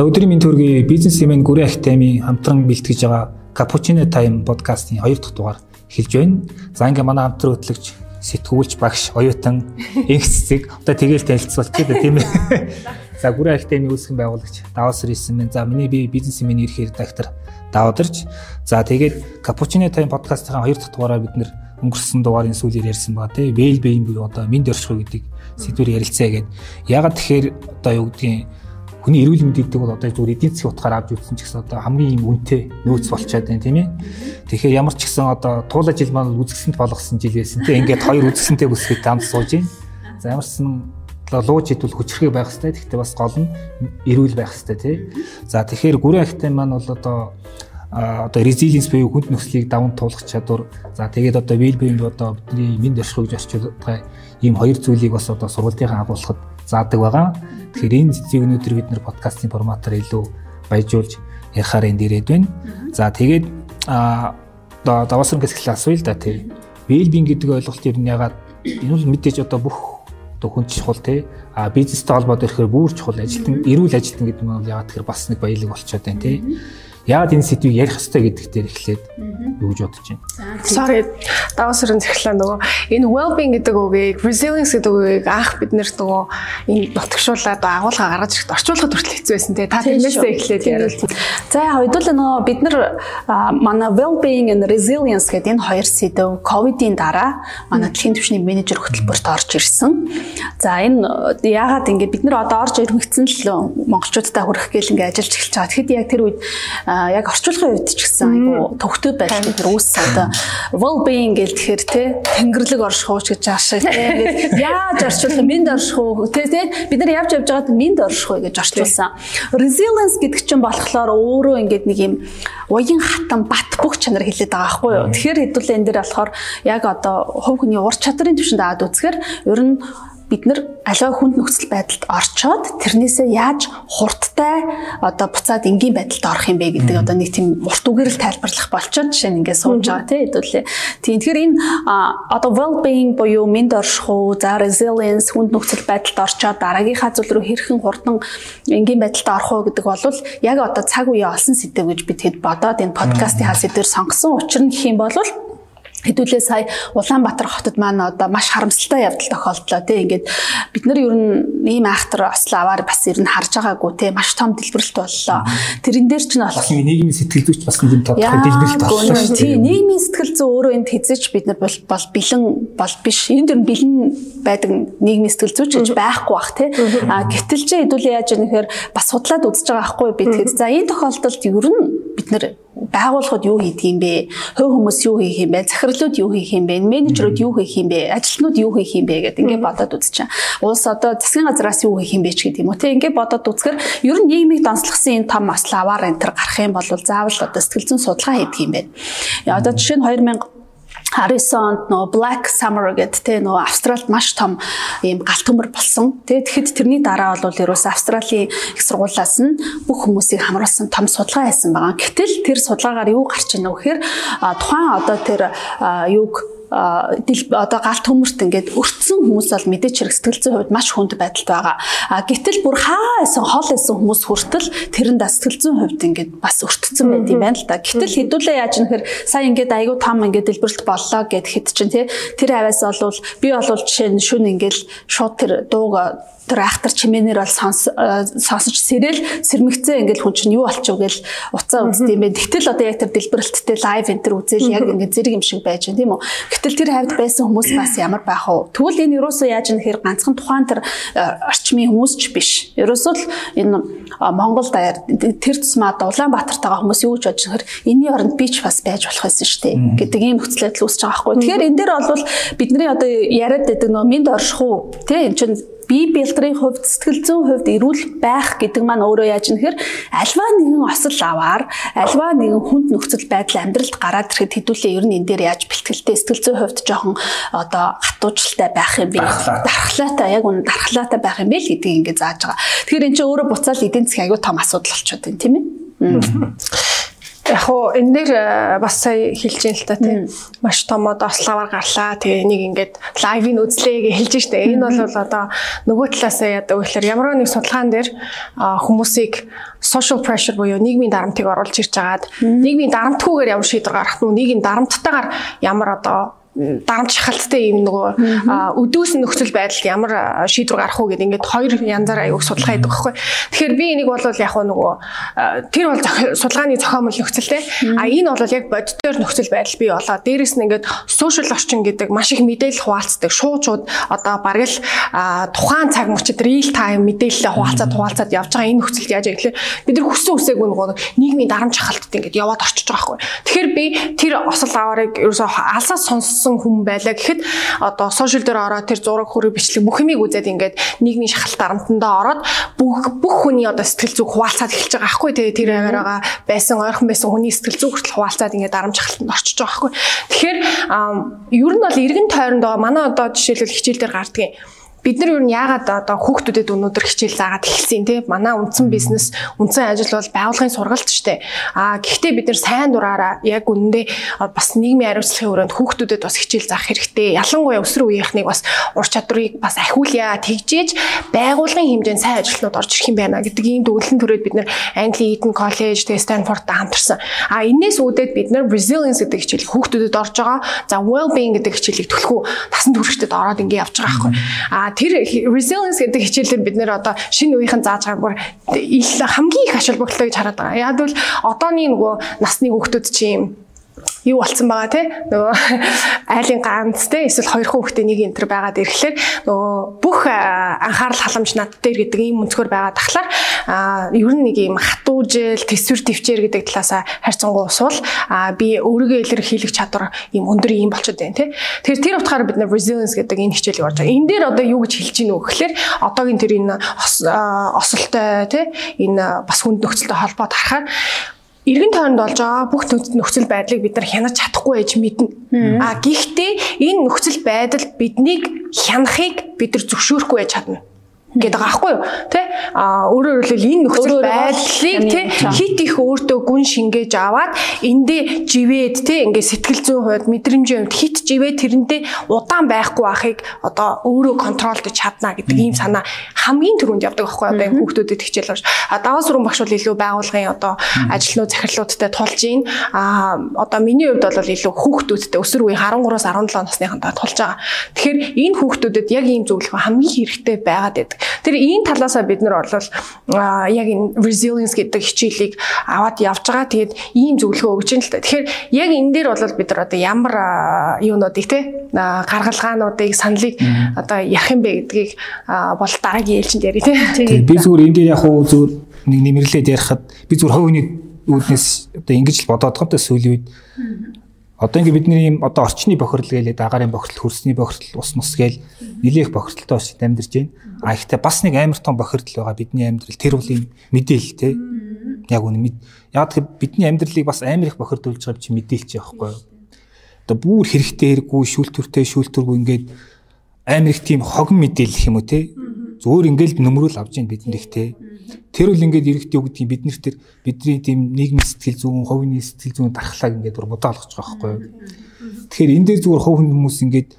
Өдрийн мэнд төргийн бизнес эмэн гүрэн академи хамтран бэлтгэж байгаа Cappuccino Time подкастын 2 дахь дугаар эхэлж байна. За ингээ манай хамтран хөтлөгч сэтгүүлч багш оюутан инхцэг одоо тэгээл танилцуулчих тийм ээ. За гүрэн академи үүсгэн байгуулагч Давас Рисмен. За миний би бизнес эмийн ерхий редактор Давдарч. За тэгээд Cappuccino Time подкастын 2 дахь дугаараар бид нэр өнгөрсөн дугаарын сүүлээр ярьсан байгаа тийм well being буюу одоо минь дөршгүй гэдэг сэдвээр ярилцъя гэдэг. Ягаад тэгэхээр одоо юу гэдгийг хүний эрүүл мэнд гэдэг бол одоо зүгээр эдийн засгийн утгаар авч үзсэн ч гэсэн одоо хамгийн юм үнэтэй нөөц болчиход байна тийм ээ. Тэгэхээр ямар ч гэсэн одоо туулаа жил маань үзэсгэлэнт болгосон жил байсан тийм ингээд хоёр үзэсгэлэнтэй бүсгэд хамт сууж байна. За ямар ч гэсэн лууж идвэл хүчрхэг байх хэрэгтэй. Гэхдээ бас гол нь эрүүл байх хэрэгтэй тий. За тэгэхээр гүрэн ахтай маань бол одоо одоо resilience буюу хүнд нөхцөлийг даван туулах чадвар. За тэгээд одоо well being одоо бидний мэд оршихыг орчуулдаг ийм хоёр зүйлийг бас одоо сургалтынхаа агуулгад заадаг байгаа. Тэгэхээр энэ зэцгийг өнөөдөр бид нэр подкастын форматаар илүү баяжуулж ярихаар энд ирээд байна. За тэгээд а одоо даваасрангаас эхлээ асууя л да тий. Well-being гэдэг ойлголт ер нь ягаад энэ бол мэдээж одоо бүх одоо хүн чухал тий. А бизнестэй холбоотой ирэхээр бүр чухал ажилтан эрүүл ажилтан гэдэг нь бол ягаад тэгэхээр бас нэг баялаг болчиход байна тий яагаад энэ сэдвийг ярих хэрэгтэй гэдэг дээр эхлээд юу гэж бодож байна. Sorry. Даваас өрн зэрэглээ нөгөө энэ well-being гэдэг үгийг resilience гэдэг үгийг анх бид нэр нөгөө энэ нутгшуулаад агуулга гаргаж ирэхэд орчуулахад хүртэл хэцүү байсан те. Та тэрнээсээ эхлээд яриул. За яг хэдүүлээ нөгөө бид нар манай well-being and resilience гэдэг энэ хоёр сэдв ковидын дараа манай дэлхийн түвшний менежер хөтөлбөрт орж ирсэн. За энэ яагаад ингэ бид нар одоо орж ирмэгцэн л монголчуудтай хүрэх гээл ингэ ажиллаж эхэлж байгаа. Тэгэхэд яг тэр үед яг орчуулгын үед ч гэсэн айгу төвхтөө байх тэр үүс одоо well being гэл тэгэхээр те тэнгэрлэг орших уу гэж аашаа те яаж орчуулах минд орших уу? Те те бид нар явж явж байгаад минд орших уу гэж орчуулсан. Resilience гэдэг чинь болохоор өөрөө ингээд нэг юм уян хатан бат бүх чанар хэлээд байгаа байхгүй юу? Тэгэхээр хэдүүлээ энэ дээр болохоор яг одоо хувь хүний ур чадрын түвшинд аваад үзэхээр ер нь бид нар аливаа хүнд нөхцөл байдалд орчоод тэрнээсээ яаж хурдтай одоо буцаад энгийн байдалд орох юм бэ гэдэг одоо нэг тийм урт үгээр л тайлбарлах болчоод жишээ нь ингээд сууж байгаа тийм хэдүүлээ. Тийм тэгэхээр энэ одоо well being буюу мэд орших уу, за resilience хүнд нөхцөл байдалд орчоод дараагийнхаа зүйл рүү хэрхэн хурдан энгийн байдалд орох уу гэдэг бол яг одоо цаг үеийн олсон сэдв гэж би тэгэд бодоод энэ подкастын хаа сэдвэр сонгосон. Учир нь гэх юм бол Хэдүүлээ сая Улаанбаатар хотод маань одоо маш харамсалтай явдал тохиолдлоо тий. Ингээд бид нар ер нь ийм айхтар ослоо аваар бас ер нь харж байгаагүй тий. Маш том дэлбэрэлт боллоо. Тэрэн дээр ч нь болох нийгмийн сэтгэл зүйч бас нэг тодорхой дэлбэрэлт боллоо шүү тий. Нийгмийн сэтгэл зүй өөрөө энд хэзээч бид нар бол бол бэлэн бол биш. Энд дэр бэлэн байдаг нийгмийн сэтгэл зүйч гэж байхгүй бах тий. А гэтэл ч хэдүүлээ яаж яахээр бас судлаад үзэж байгаа байхгүй би тэгэхэд за энэ тохиолдолд ер нь бид нар байгууллагууд юу хийдэг юм бэ? Хувь хүмүүс юу хийх юм бэ? Захирлууд юу хийх юм бэ? Менежерүүд юу хийх юм бэ? Ажилтнууд юу хийх юм бэ гэдэг ингээд бодоод үзчихээн. Улс одоо засгийн газраас юу хийх юм бэ ч гэдэг юм уу. Тэг ингээд бодоод үзэхэр ер нь нийгмийг донслогсон энэ том маславаар энэ төр гарах юм бол заавал одоо сэтгэл зүйн судалгаа хийдэг юм байна. Одоо жишээ нь 2000 19 онд нөө Black Summer гэдэг те нөө Австралид маш том ийм галт төмөр болсон. Тэгээ тэгэхэд тэрний дараа бол ерөөс Австралийн их сургуулиас нь бүх хүмүүсийг хамруулсан том судалгаа хийсэн байгаа. Гэтэл тэр судалгаагаар юу гарч ийнө гэхээр тухайн одоо тэр юуг одоо галт төмөрт ингээд өртсөн хүмүүс бол мэдээч хэрэг сэтгэл зүйн хувьд маш хүнд байдалд байгаа. А гэтэл бүр хаа исэн хол исэн хүмүүс хүртэл тэрэнд сэтгэл зүйн хувьд ингээд бас өртсөн байт юм байна л да. Гэтэл хэдүүлээ яаж нөхөр сая ингээд айгүй том ингээд дэлбэрэлт боллоо гэхэд чинь тий тэр аваас болвол би болвол жишээ нь шүн ингээд шууд тэр дууг тэр айхтар чимээнээр бол э, сонсож сэрэл сэрмэгцээ ингээл хүн чинь юу болчих вэ гэл уцаа үздэг юм бэ. Тэгтэл одоо яг тэр дэлбэрэлттэй лайв энэ төр үзэл яг ингээд зэрэг юм шиг байж байна тийм үү. Гэтэл тэр хавьд байсан хүмүүс бас ямар байх вэ? Тэгвэл энэ юусоо яаж нэхэр ганцхан тухайн тэр э, орчмын хүмүүс ч биш. Ерөөсөө л энэ Монгол даяар тэр тусмаа Улаанбаатартайгаа хүмүүс юу гэж бодож нөхөр энэний оронд би ч бас байж болох байсан шүү дээ гэдэг ийм нөхцөл байдал үүсэж байгаа байхгүй. Тэгэхээр энэ дээр бол бидний одоо яриад байдаг нөө минд орших уу тий эн чинь бие бэлтрийн хувьд сэтгэл зүйн хувьд эрүүл байх гэдэг маань өөрөө яаж нэхэр альва нэгэн осол аваар альва нэгэн хүнд нөхцөл байдал амьдралд гараад ирэхэд хэдүүлээ ер нь энэ дээр яаж бэлтгэлтэй сэтгэл зүйн хувьд жоохон одоо хатуужлалтай байх юм бэ дархлаатай яг үнэ дархлаатай байх юм бэ л гэдгийг ингэ зааж байгаа. Тэгэхээр эн чинь өөрөө буцаал эдийн засгийн аюу том асуудал болчиход байна тийм ээ. Яг уу энэ дээр э, бас сая хэлж ин л та тийм маш том одоо ославар гарлаа. Тэгээ нэг ингээд лайвыг үзлээ гэж хэлж штэ. Энэ бол одоо нөгөө талаасаа яадаг вэ гэхээр ямар нэг судалгаан дээр хүмүүсийг social pressure буюу нийгмийн дарамтыг оруулж ирж агаад нийгмийн дарамтгүйгээр ямар шийдвэр гаргах нь нийгмийн дарамттайгаар ямар одоо дарамт шахалттай юм нөгөө өдөөс нөхцөл байдалд ямар шийдвэр гарах уу гэдэг ингээд хоёр янзаар аяуг судалгаа хийдэг байхгүй. Тэгэхээр би энийг бол яг нөгөө тэр бол судалгааны зохиомл нөхцөлтэй. А энэ бол яг бодитоор нөхцөл байдал бий болоо. Дээрэс нь ингээд social орчин гэдэг маш их мэдээлэл хуваалцдаг. Шуучууд одоо бараг л тухайн цаг мөчид real time мэдээлэлээ хуваалцаад хуваалцаад явж байгаа энэ нөхцөлд яаж ирэхлээр бид нар хүссэн үсээгүй нөгөө нийгмийн дарамт шахалтад ингээд яваад орчиж байгаа байхгүй. Тэгэхээр би тэр осол аваарыг ерөөсөө алсаа сонс болсон хүн байлаа гэхэд одоо сошиал дээр ороод тэр зураг хөрөг бичлэг бүх юмыг үзээд ингээд нийгмийн шахалт дарамтандаа ороод бүх бүх хүний одоо сэтгэл зүг хуваалцаад эхэлж байгаа аахгүй. Тэгээ тэр аваараа байсан ойрхон байсан хүний сэтгэл зүг хүртэл хуваалцаад ингээд дарамт шахалтанд орчиж байгаа аахгүй. Тэгэхээр ер нь бол эргэн тойрондоо манай одоо жишээлбэл хичээл дээр гардгийн бид нар юу яагаад одоо хүүхдүүдэд өнөөдөр хичээл заагаад эхэлсэн тий манай үндсэн бизнес үндсэн ажил бол байгууллагын сургалт штэ а гэхдээ бид нар сайн дураараа яг үнэндээ бас нийгмийн хариуцлагын өрөөнд хүүхдүүдэд бас хичээл заах хэрэгтэй. Ялангуяа өсвөр үеийнхнийг бас ур чадварыг бас ахиулъя тэгжээж байгууллагын хэмжээнд сайн ажилтнууд орж ирэх юм байна гэдэг ийм дүгнэлтэн төрөөд бид нар Англи Eton College тэгээ Stanford-д хамтарсан. А энээс үүдээд бид нар resilience гэдэг хичээл хүүхдүүдэд орж байгаа за well being гэдэг хичээлийг төлхөө тасан туршигчдад ороод ингэ явж байгаа байхгүй а тэр resilience гэдэг хичээлээр бид нэр одоо шинэ үеийнхэн зааж байгаа бүр хамгийн их ачаал бүгдлээ гэж хараад байгаа. Яг бол одооний нөгөө насны хүүхдүүд чинь юу болцсон байгаа те? Нөгөө айлын ганц те? Эсвэл хоёр хүүхдээ нэг энэ төр байгаад ирэхлээр нөгөө бүх анхаарал халамж над дээр гэдэг ийм өнцгөр байгаа тахлаар ер нь нэг ийм хатуужэл төсвөр төвчээр гэдэг талаасаа харьцангуй усвал би өөрийгөө илэрхийлэх чадвар ийм өндөр ийм болчиход байна те? Тэгэхээр тэр утгаараа бид нэр resilience гэдэг энэ хичээлийг орж байгаа. Энэ дээр одоо юу гэж хэлж гинөө гэхлээр одоогийн тэр энэ осолтой те? Энэ бас хүнд нөхцөлтэй холбоот харахаар эргэн тойронд болж байгаа бүх нөхцөл байдлыг бид нар хянаж чадахгүй байж мэднэ. А гэхдээ энэ нөхцөл байдал биднийг хянахыг бид нар зөвшөөрөхгүй байж чадна гэдэг байгаа байхгүй юу? Тий а өөрөөр хэлбэл энэ нөхцөл байдлыг тий хит их өөртөө гүн шингээж аваад эндээ живээд тий ингээ сэтгэл зүйн хувьд мэдрэмжийн хувьд хит живээд тэрэндээ удаан байхгүй байхыг одоо өөрөө контролдож чадна гэдэг ийм санаа хамгийн түрүүнд явдаг байхгүй одоо энэ хүүхдүүдэд хичээл орж а даваа сургууль багш бол илүү байгуулгын одоо ажилтнууд захирлуудтай тулж ийн. А одоо миний хувьд бол илүү хүүхдүүдтэй өсвөр үеийн 13-аас 17 насныхантай тулж байгаа. Тэгэхээр энэ хүүхдүүдэд яг ийм зөвлөх хамгийн хэрэгтэй байгаад байдаг Тэр энэ талаасаа бид нар бол яг энэ resilience гэдэг хичээлийг аваад явж байгаа. Тэгээд ийм зөвлөгөө өгч юм л та. Тэгэхээр яг энэ дээр бол бид нар одоо ямар юунуудыг те гаргалгаануудыг саналыг одоо ярих юм бэ гэдгийг бол дараагийн ээлжинд ярих те. Би зүгээр энэ дээр яг хуу зүгээр нэг нэмэрлээд ярихад би зүгээр хувийн үүднээс одоо ингэж л бодоод байгаа та сүүлийн үед Одоо ингээ бидний ийм одоо орчны бохирдол гэлээ дагаарын бохирдол, хөрсний бохирдол, ус мус гээл нэлээх бохирдолтой бас амьдарч байна. А ихтэй бас нэг амар том бохирдол байгаа бидний амьдрал тэр бол ийм мэдээлэл те. Яг үнэ яг бидний амьдралыг бас амар их бохирдуулж байгаа чи мэдээлч яахгүй юу. Одоо бүр хэрэгтэй хэрэггүй шүүлтүртэй шүүлтүргүй ингээд амар их тийм хогн мэдээлэл юм уу те. Зүгээр ингээл нөмрөл авж ийн бидэнд их те Тэр үл ингээд ерөөхдөө юу гэдгийг бид нэр тэр бидний тийм нийгмийн сэтгэл зүйн, хувийн сэтгэл зүйн дархлааг ингээд бүр бодоо олгож байгаа байхгүй юу. Тэгэхээр энэ дээр зүгээр хувь хүмүүс ингээд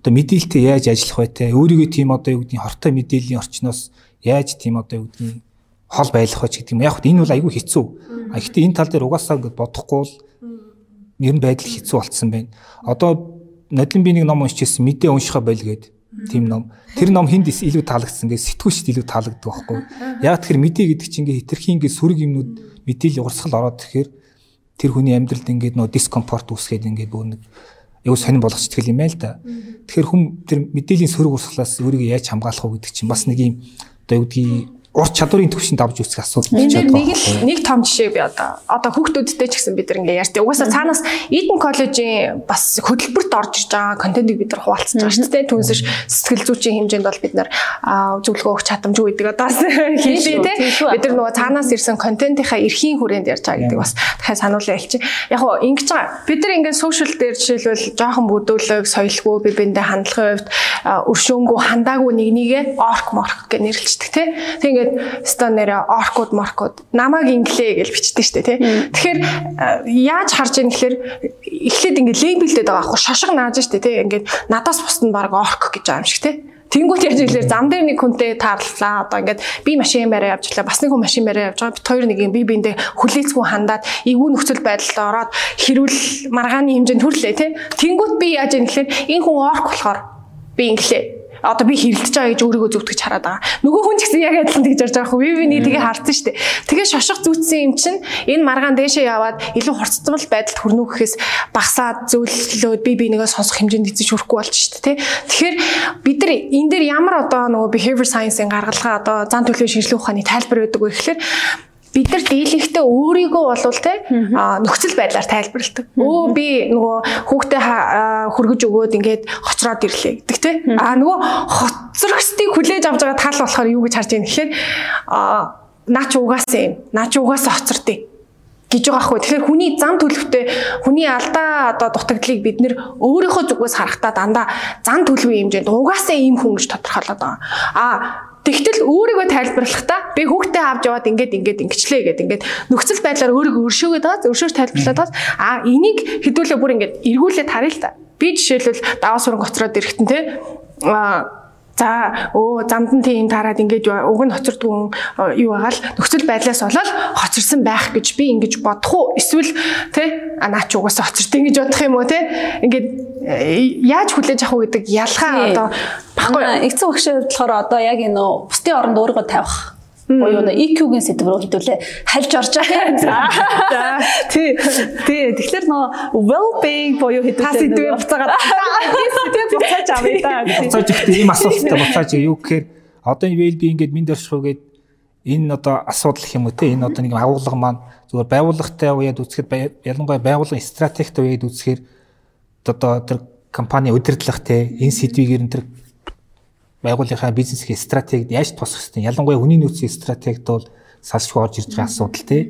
одоо мэдээлэлтэй яаж ажиллах вэ те өөрийгөө тийм одоо юу гэдгийг хортой мэдээллийн орчноос яаж тийм одоо юу гэдгийг хол байлгах вэ гэдэг юм. Яг энэ бол айгүй хэцүү. А гэхдээ энэ тал дээр угаасаа ингээд бодохгүй бол ер нь байдал хэцүү болцсон байна. Одоо нодлон би нэг ном уншижсэн мэдээ уншихаа боль гэдэг тийм ном. Тэр ном хүнд илүү таалагдсан гэж сэтгүүлчд илүү таалагддаг байхгүй. Яг тэр мэдээ гэдэг чинь ингээ хитрхийн ингээ сүрэг юмнууд мэдээлэл урсгал ороод тэгэхээр тэр хүний амьдралд ингээ нөө дискомфорт үүсгээд ингээ бүр нэг юу сонирн болгочдөг юм байл та. Тэгэхээр хүн тэр мэдээллийн сөрөг урсгалаас өөрийгөө яаж хамгаалах вэ гэдэг чинь бас нэг юм одоо юу гэдгийг ур чадварын төвшөнд авч үзэх асуудал болж байгаа. Нэг л нэг том жишээ би одоо одоо хүүхдүүдтэй ч гэсэн бид ингээ ярьж. Угаасаа цаанаас Eden College-ийн бас хөтөлбөрт орж иж байгаа контентыг бид нар хуваалцаж байгаа шүү дээ. Түүнээс сэтгэл зүйчийн хэмжээнд бол бид нар зөвлөгөө өгч чадамжгүй гэдэг одоо хэлээ те. Бид нар нөгөө цаанаас ирсэн контентынхаа эрхийн хүрээнд ярьж байгаа гэдэг бас дахиад сануулъя хэлчих. Яг гоо ингэж байгаа. Бид нар ингээ social дээр жишээлбэл жоохон бүдүүлэг, соёлгүй, би биендээ хандлагын хувьд өршөөнгөө хандаагүй нэг нэгэ орк морк гэж нэрлэлцдэг те. Тэг ингээд ста нэрэ оркууд маркууд намайг инглээ гэж бичдэг штэ тий. Тэгэхээр яаж харж яах гэхээр эхлээд ингээд лейблдэд байгаа аахгүй шошго нааж штэ тий. Ингээд надаас бусд нь баг орк гэж байгаа юм шиг тий. Тэнгүүт яаж иглэр зам дээр нэг хүнтэй таарлаа. Одоо ингээд би машин бариа явж лээ. Бас нэг хүн машин бариа явж байгаа. Бид хоёр нэг юм би биэндээ хүлээцгүй хандаад эвгүй нөхцөл байдалд ороод хэрүүл маргааны хэмжээнд хүрлээ тий. Тэнгүүт би яаж юм гэхээр энэ хүн орк болохоор би инглээ одоо би хэрэлдэж байгаа гэж өөрийгөө зүвтгэж хараад байгаа. Нөгөө хүн ч гэсэн яг адилхан тэгж ярьж байгаа хөө. Би биний тгээ харсан шүү дээ. Тэгээ шошго зүтсэн юм чинь энэ маргаан дээшээ яваад илүү хурцтмал байдалд хүрнүү гэхээс багасаад зөвлөлөөд би бинийгээ сонсох хэмжээнд эзэж хүрэхгүй болж шүү дээ. Тэгэхээр бид нар энэ дээр ямар одоо нөгөө behavior science-ийн гаргалгаа одоо зан төлөвийн шинжилгээ ухааны тайлбар байдаг вэ гэхээр бид нар дийлэнхтэй өөрийгөө болвол те нөхцөл байдлаар тайлбарладаг. Өө би нөгөө хүүхдээ хөргөж өгөөд ингээд хоцроод ирлээ гэдэг те. А нөгөө хоцрогчдыг хүлээж авч байгаа тал болохоор юу гэж харж байна гэхээр наач угаасаа юм. Наач угаасаа хоцордیں۔ гэж байгаа хгүй. Тэгэхээр хүний зам төлөвтэй хүний алдаа одоо дутагдлыг бид нэр өөрийнхөө зүгээс харахтаа дандаа зам төлөвийн хэмжээнд угаасаа ийм хүн гэж тодорхойлоод байгаа. А Тэгтэл өөрийгөө тайлбарлахдаа би хүүхдээ авч яваад ингээд ингээд ингэчлээ гэдэг ингээд нөхцөл байдлаар өөрийгөө өршөөгөөд байгаа өршөөж тайлбарлаад байгаа. А энийг хэдүүлээ бүр ингээд эргүүлээд харъя л та. Би жишээлбэл даваа суран гоцроод ирэхтэн те а За өө замд нь тийм тараад ингэж уг нь хоцордгүй юу байгаа л нөхцөл байдлаас болоод хоцорсон байх гэж би ингэж бодох уу эсвэл тэ наач угаасаа хоцорд ингэж бодох юм уу тэ ингээд яаж хүлээж авах уу гэдэг ялгаа одоо баггүй. Эцэг багшийн хувьд болохоор одоо яг энэ бусдын оронд өөрийгөө тавих буюу нэ EQ-гийн сэдвээр хэлдүүлээ хальж орж байгаа. Тий. Тий. Тэгэхээр нөө well being буюу хэдүүлээ сэдвээ буцаагаад сэдвээ буцааж авъя да. Буцааж ихтэй ийм асуулттай буцааж юу гэхээр одоо энэ well being гээд минь дөршрөө гээд энэ одоо асуудал гэх юм уу те. Энэ одоо нэг агуулга маань зүгээр байгууллагатай уяад үзэхэд ялангуяа байгууллагын стратегтэй уяад үзэхээр одоо тэр компани удирдлах те энэ сэдвийг ер нь тэр байгууллагынхаа бизнесийн стратегид яаж тусах хэвтэй. Ялангуяа хүний нөөцийн стратегид бол салшгүй орж ирж байгаа асуудал тий.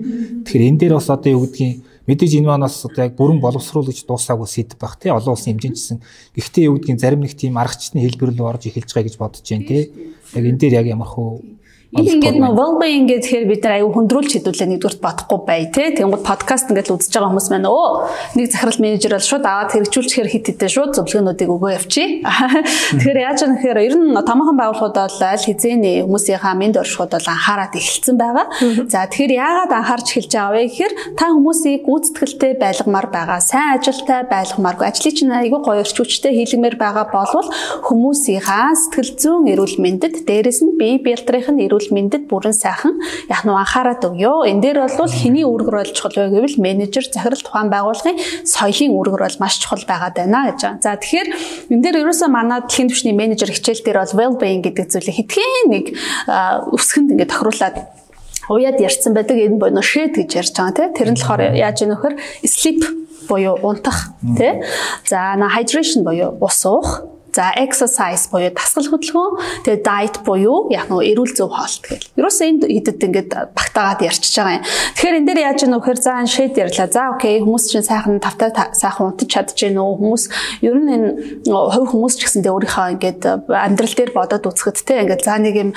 Тэгэхээр энэ дээр бас одоо юу гэдгийг мэдээж энэ маань бас одоо яг бүрэн боловсруулж дуусаагүй сэдв байх тий. Олон улсын хэмжээндсэн. Гэхдээ юу гэдгийг зарим нэг тийм аргачлалын хэлбэрлэл орж эхэлж байгаа гэж бодож байна тий. Яг энэ дээр яг ямар хөө Энэ ингээд нөө well-being гэхээр бид нар аюу хүндрүүлж хэдүүлээ нэгдүгürt бодохгүй бай тий. Тэнгууд подкаст ингээд үзэж байгаа хүмүүс маань өө нэг захирал менежер бол шууд аваад хэрэгжүүлчихээр хит хитээ шууд зөвлөгөөнүүдийг өгөө явчих. Тэгэхээр яаж юм гэхээр ер нь томоохон байгууллагууд бол аль хизээний хүмүүсийнхаа мэд оршихуд бол анхаарат эхэлсэн байгаа. За тэгэхээр яагаад анхаарч эхэлж байгаа вэ гэхээр та хүмүүсийг гүйцэтгэлтэй байлгамаар байгаа, сайн ажилтай байлгамааргүй, ажлын чинь аюу гоё өрчүүчтэй хийлгмээр байгаа болвол хүмүүсийнхаа сэтгэл зүйн эрүүл мэндэд дээрэс нь бие биедрийнх нь эрүүл эрүүл мэндэд бүрэн сайхан. Яг нь анхаарат өгөө. Энэ дээр бол хэний үүрэг рол чухал вэ гэвэл менежер захирал тухайн байгууллагын соёлын үүрэг рол маш чухал байгаад байна гэж. За тэгэхээр энэ дээр ерөөсөө манай дэлхийн түвшний менежер хичээл дээр бол well being гэдэг зүйлийг хитгэн нэг өсгөнд ингээд тохируулаад уяад ярьсан байдаг. Энэ боно шэд гэж ярьж байгаа тийм тэр нь болохоор яаж ийм нөхөр sleep буюу унтах тийм за на hydration буюу ус уух За exercise буюу дасгал хөдөлгөөн, тэгээ diet буюу яг нөгөө эрүүл зөв хоолт гэл. Ерөөсөө энд хэдэд ингээд багтаагаад ярьчихж байгаа юм. Тэгэхээр энэ дээр яаж яах вэ гэхээр за энэ шэд ярьлаа. За окей хүмүүс чинь сайхан тавтай сайхан унтаж гэнэ үү? Хүмүүс ер нь энэ хувь хүмүүс ч гэсэндээ өөрийнхөө ингээд амьдрал дээр бодоод үзэхэд те ингээд за нэг юм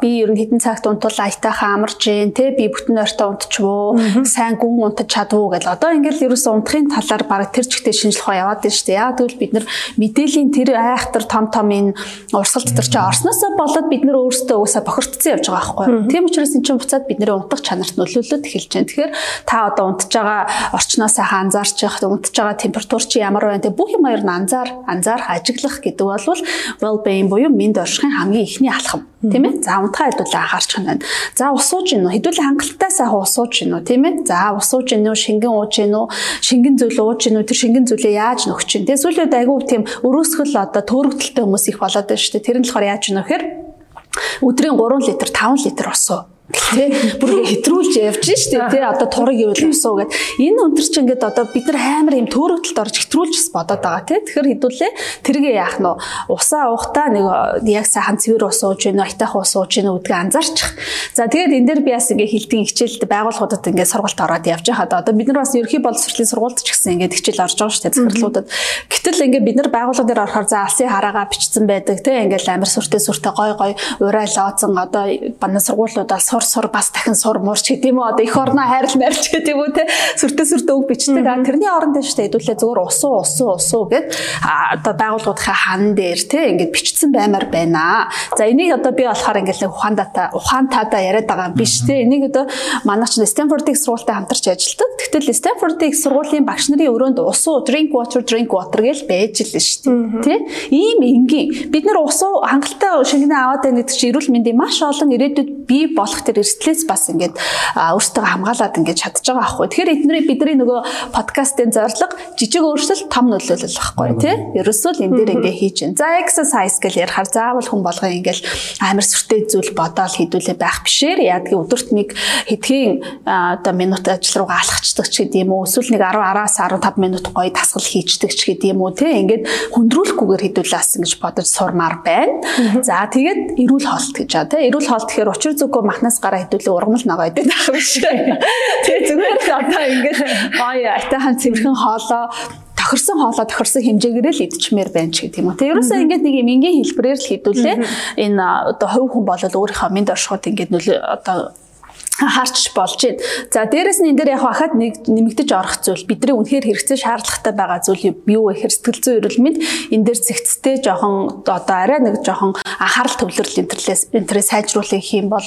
би ер нь хэдэн цагт унтвал аятайхан амарч гэн те би бүтэн ойртой унтчихвоо сайн гүн унтаж чадвуу гэл. Одоо ингээд ерөөсөө унтахын талаар баг тэр чигтээ шинжилх хоо яваад байна шүү дээ. Яг тэгвэл бид нар мэдээллийн тэр айхтар том том энэ урсгал дотор чи орсноосоо болоод бид нөр өөрсдөө уусаа бохирдсон явж байгаа байхгүй. Тийм учраас эн чинь буцаад бидний унтах чанарт нөлөөлөд эхэлж байна. Тэгэхээр та одоо унтж байгаа орчноо сайхан анзаарчих, унтж байгаа температур чи ямар байна те бүх юм хоёр нь анзаар, анзаарах, ажиглах гэдэг бол well being буюу мэд оршихын хамгийн ихний алхам тийм ээ. За унтахаа хэдүүлээ анхаарчих нь байна. За ус ууж гинөө хэдүүлээ хангалттай сайхан ус ууж гинөө тийм ээ. За ус ууж гинөө шингэн ууж гинөө шингэн зүйл ууж гинөө тэр шингэн зүйлээ яаж нөхч гин. Тэгээ сүүлээд айгүй тийм өрөөсгөл одоо төөрөгдөлтэй хүмүүс их болоод байна шүү дээ. Тэр нь болохоор яаж гинөө гэхээр өдрийн 3 литр 5 литр ус уу Тэ бүр хэтрүүлж явж штэ тий одоо тураг ивэл усуу гэд энэ өнтөр чи ингээд одоо бид нар амар юм төөрөгдөлд орж хэвтрүүлж бодоод байгаа тий. Тэгэхээр хэдүүлээ тэргээ яах нь усаа уухтаа нэг яг сайхан цэвэр ус ууж гэнэ, айтайх ус ууж гэнэ гэдгийг анзаарчих. За тэгээд энэ дээр би бас ингээ хилтийн хичээлд байгууллагуудад ингээ сургалт ороод явж байхад одоо бид нар бас ерхий боловсролын сургуульд ч гэсэн ингээ хичээл орж байгаа дээ захирлуудад. Гэтэл ингээ бид нар байгууллага дээр орохоор за алсын хараагаа бичсэн байдаг тий. Ингээ амар сүртэй сүртэй гой гой урай лооцсон одоо бана сургуулиудаа сур сур бас дахин сур мурч гэдэг юм уу одоо эх орноо хайрл нарч гэдэг юм уу тий. Сүртэй сүртэй үг бичдэг. Тэрний оронд дээр шүү дээ хэдүүлээ зүгээр усуу усуу усуу гэд одоо байгууллагуудынхаа хан дээр тий ингээд бичсэн баймаар байна. За энийг одоо би болохоор ингээд ухаандаа ухаантайдаа яриад байгаа юм биш тий. Энийг одоо манай ч Стэнфорд их сургуультай хамтарч ажилладаг. Тэгтэл Стэнфорд их сургуулийн багш нарын өрөөнд усуу drink water drink water гэж байж л шүү дээ. Тий? Ийм энгийн бид нар усуу хангалттай шингэнэ аваад байна гэдэг чинь эрүүл мэндийн маш олон ирээдүйд бий болох тэр эрсдлээс бас ингээд өөртөө хамгаалаад ингээд чадж байгаа аахгүй. Тэгэхээр эдний бидний нөгөө подкастын зорилго жижиг өөрчлөлт том нөлөөлөл байхгүй тий. Ерөөсөө л энэ дээр ингээд хийж байна. За exercise гэж ярихаар заавал хүн болгоо ингээд амар сүртэй зүйл бодоол хийдүүлээ байх бишээр яадгийн өдөрт нэг хэдхэн одоо минут ажил руугаа алхацдаг ч гэдэм үү эсвэл нэг 10-араас 15 минут гоё дасгал хийчдэг ч гэдэм үү те ингээд хүндрүүлэхгүйгээр хэдүүлээс ингэж бодож сурмаар байна. За тэгээд эрүүл хоолт гэж аа те эрүүл хоолт гэхээр учир зүгөө махнаас гараа хэдүүлээ ургамал нагаа гэдэг байх биш. Тэгээ зүгээр одоо ингээд гоё айтайхан цэвэрхэн хоолоо тохирсон хоолоо тохирсон хэмжээгээр л идчихмээр байна ч гэдэг юм уу. Тэг ерөөсөө ингээд нэг юм энгийн хэлбэрээр л хэдүүлээ энэ одоо хувь хүн бол өөрийнхөө мэд оршиход ингээд нөлөө одоо харч болж байна. За дээрэс нь энэ дээр яг хахад нэг нэмэгдэж орох зүйл бидний үнэхээр хэрэгцээ шаардлагатай байгаа зүйл юу вэ гэхээр сэтгэл зүйн эрүүл мэнд энэ дээр зэгцтэй жоохон одоо арай нэг жоохон анхаарал төвлөрөл интерлээс интерес сайжруулах юм бол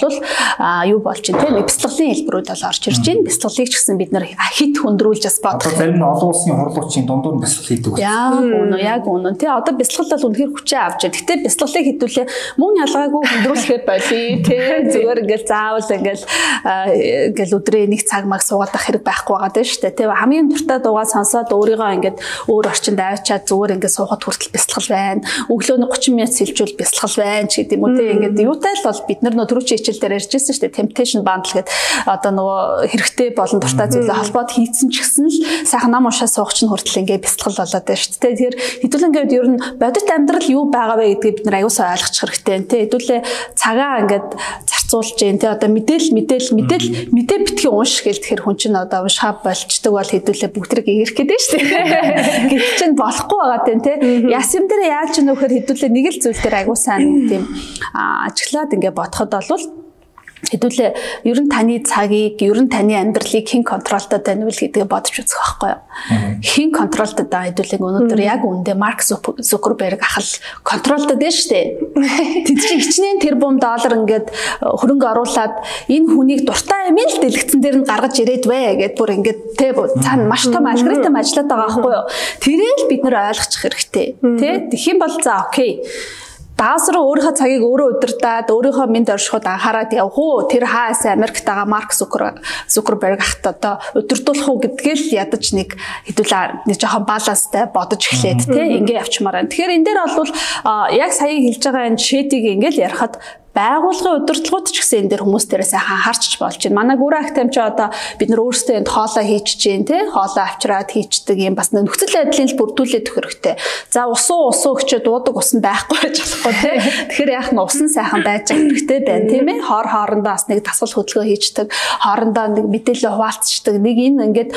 а юу болж байна нэг бяцлаглалын хэлбэрүүд бол орж ирж байна. Бяцлаглалыг ч гэсэн бид нар хит хөндрүүлж бас бодох. Одоо зарим нь олон улсын хурлуучийн дундуур бяцлал хийдэг байна. Яг үнэ яг үнэ те одоо бяцлал бол үнэхээр хүчээ авч байна. Гэтэ бяцлаглалыг хідүүлээ мөн ялгаагүй хөндрүүлэхэд болий те зүгээр ингээл заавал ингээл ингээл өдрөө нэг цаг маг суугаад ах хэрэг байхгүй байгаа даа шүү дээ. Тэ хамгийн дуртай дуугаа сонсоод өөрийгөө ингээд өөр орчинд авчаад зүгээр ингээд суухад хүртэл бясалгал байна. Өглөө нь 30 минут сэлжүүл бясалгал байна ч гэдэг юм уу тэ ингээд юутай л бол бид нар нөө түрүүчийн хичээл дээр ярьжсэн шүү дээ. Temptation bundle гэдэг одоо нөгөө хэрэгтэй болон дуртай зүйлээ холбоод хийцэн ч гэсэн л сайхан нам уншаа суух чинь хүртэл ингээд бясалгал болоод байна шүү дээ. Тэгэхээр хэдүүлэн ингээд ер нь бодит амьдрал юу байгаа вэ гэдгийг бид нар аюусаа ойлгочих хэрэгтэй. Тэ хэдүүлээ цагаа ингээд зарцуулж जैन тэ одоо мэдээлэл мэдээлэл мэдээлэл мэдээ битгий унш гэл тэгэхээр хүн чинь одоо уншаа болчдөг бол хэдүүлээ бүгдрэг ирэх гэдэг шүү дээ. Гэвч чинь болохгүй байгаа тэн тэ. Яс юм дээр яаж ч нөхөр хэдүүлээ нэг л зүйл дээр агуу сайн тийм ажиглаад ингээ бодоход болвол хэдүүлээ ер нь таны цагийг ер нь таны амьдралыг хэн контролтой байна вэ гэдгийг бодож үзэх байхгүй юу. Хэн контролтой даа хэдүүлээ өнөөдөр яг үндэ Марк Зукерберг ах л контролтой дээ штэ. Тэд чинь хичнээн тэрбум доллар ингээд э, хөрөнгө оруулаад энэ хүнийг дуртай юм л дэлгэцэн дээр нь гаргаж ирээд вэ гэд бүр ингээд тэ цаана маш том алгоритм ажиллаад байгаа байхгүй юу. Тэрийг л бид нэр ойлгочих хэрэгтэй. Тэ юм бол за окей даасруу өөрийнхөө цагийг өөрөө удирдаад өөрийнхөө мэд оршиход анхаарал явах уу тэр хаас Америкт байгаа Марк Зукерберг ахт одоо удирдуулах уу гэдгээл ядаж нэг хэдүүлээ нэг жоохон баланстай бодож эхлээд тий ингээ явчмаар байна. Тэгэхээр энэ дээр бол яг сая хэлж байгаа энэ жишээтийг ингээл ярихад байгууллагын удирдлагууд ч гэсэн энэ дэр хүмүүс дээрээ сайхан харчж болж байна. Манай гүрэн актем ч одоо бид нар өөрсдөө энд хоолоо хийж чинь тий хоолоо авчраад хийчдэг юм бас нөхцөл байдлын л бүрдүүлээд хэрэгтэй. За усуу усуу өгчөө дуудаг ус нь байхгүй байж болохгүй тий. Тэгэхээр яах нь ус нь сайхан байж хэрэгтэй байна тийм ээ. Хор хоорондоо бас нэг дасгал хөдөлгөөн хийждэг, хоорондоо нэг мэдээлэл хуваалцдаг. Нэг энэ ингээд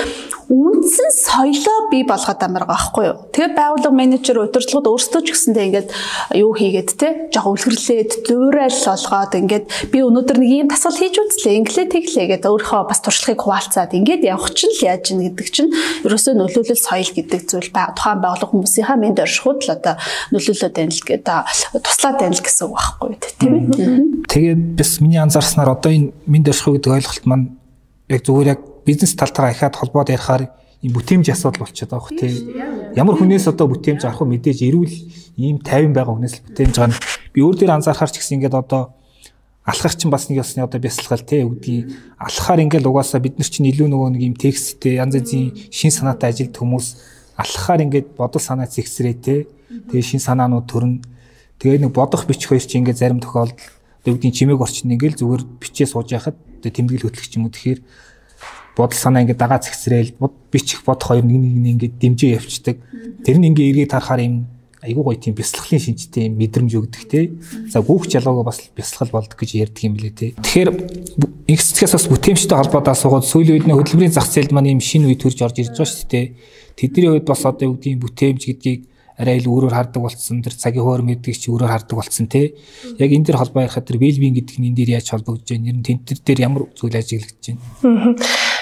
үндсэн соёлоо бий болгоод амар байгаа байхгүй юу. Тэгээ байгууллага менежер удирдлагууд өөрсдөө ч гэсэндээ ингээд юу хийгээд тий жоо үлгэрлээд зуурал олгоод ингээд би өнөөдөр нэг ийм тасгал хийж үзлээ. Инглээ тэглээ гэдэг өөрийнхөө бас туршлагыг хуваалцаад ингээд явах чинь л яаж ийн гэдэг чинь ерөөсөө нөлөөлөл соёл гэдэг зүйл ба тухайн байгууллага хүмүүсийнхаа мэд оршихуд л одоо нөлөөлөд байна л гэдэг туслаад байна л гэсэн үг байхгүй тийм ээ. Тэгээ бас миний анзаарснаар одоо энэ мэд орших гэдэг ойлголт маань яг зүгээр яг бизнес талтайгаа ихаад холбоод ярихаар ийм бүтээмж асуудал болчиход байгаа хөх тийм. Ямар хүнээс одоо бүтээмж авах мэдээж эрүүл ийм 50 байгаа хүнээс л бүтээмж байгаа нь би өөр дээр анзаархаар ч гэсэн ингээд одоо алхах чинь бас нэг ясны одоо бясалгал те үгдгийн алхахаар ингээл угаасаа бид нар чинь илүү нөгөө нэг юм тексттэй янз янзын шин санаатай ажилт хүмүүс алхахаар ингээд бодол санаа зэгсрээ те. Тэгээ шин санаанууд төрн тэгээ нэг бодох бичих хоёр чинь ингээд зарим тохиолдолд үгдгийн чимээг орчин ингээл зүгээр бичээ сууж яхад тэмдэглэл хөтлөх юм уу. Тэгэхээр бодол санаа ингээд дагаа зэгсрээл бичих бодох хоёр нэг нэг ингээд дэмжээ явцдаг. Тэр нь ингээд эргээд харахаар юм айгуу гоё тийм бясалгалын шинжтэй мэдрэмж өгдөг те. За гүүх жалгаагаа бас бясалгал болдог гэж ярьдаг юм лээ те. Тэгэхээр цэцгээс бас бүтээмжтэй холбоотой асуугаад сүүлийн үед нэ хөдөлмөрийн зах зээлд маань юм шинэ үе төрж орж ирж байгаа шүү дээ. Тэдний хувьд бас одоо юу гэдгийг бүтээмж гэдгийг арай л өөрөөр хардаг болцсон тэр цагийн хоор мэддэг чи өөрөөр хардаг болцсон те. Яг энэ дэр холбоо ярихад тэр вэлбин гэдэг нь энэ дээр яаж холбогдож байна? Ер нь тентэр дээр ямар зүйл ажиглагдаж байна?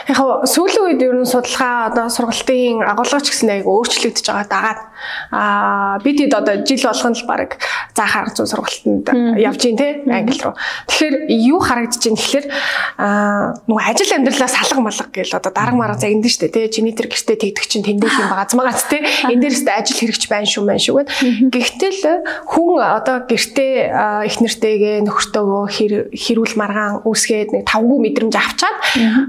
Яг сүүлийн үед ер нь судалгаа одоо сургалтын агуулгач гэсэн аяг өөрчлөгдөж байгаа дагаад аа бид хэд одоо жил болгоно л баг заах арга зүй сургалтанд явж гин те англи руу. Тэгэхээр юу харагдаж байна гэхээр аа нөгөө ажил амьдралаас салга малга гэл одоо дарга марга загинд штэ те чиний тэр гэртээ тэгдэг чинь тэндээс юм байгаа азмагаац те. Энэ дээрээс ажил хэрэгч байна шүү мэн шүү гэд. Гэхдээ л хүн одоо гэртээ их нэртэйгээ нөхөртөөгөө хэрүүл маргаан үүсгээд нэг тавгүй мэдрэмж авчаад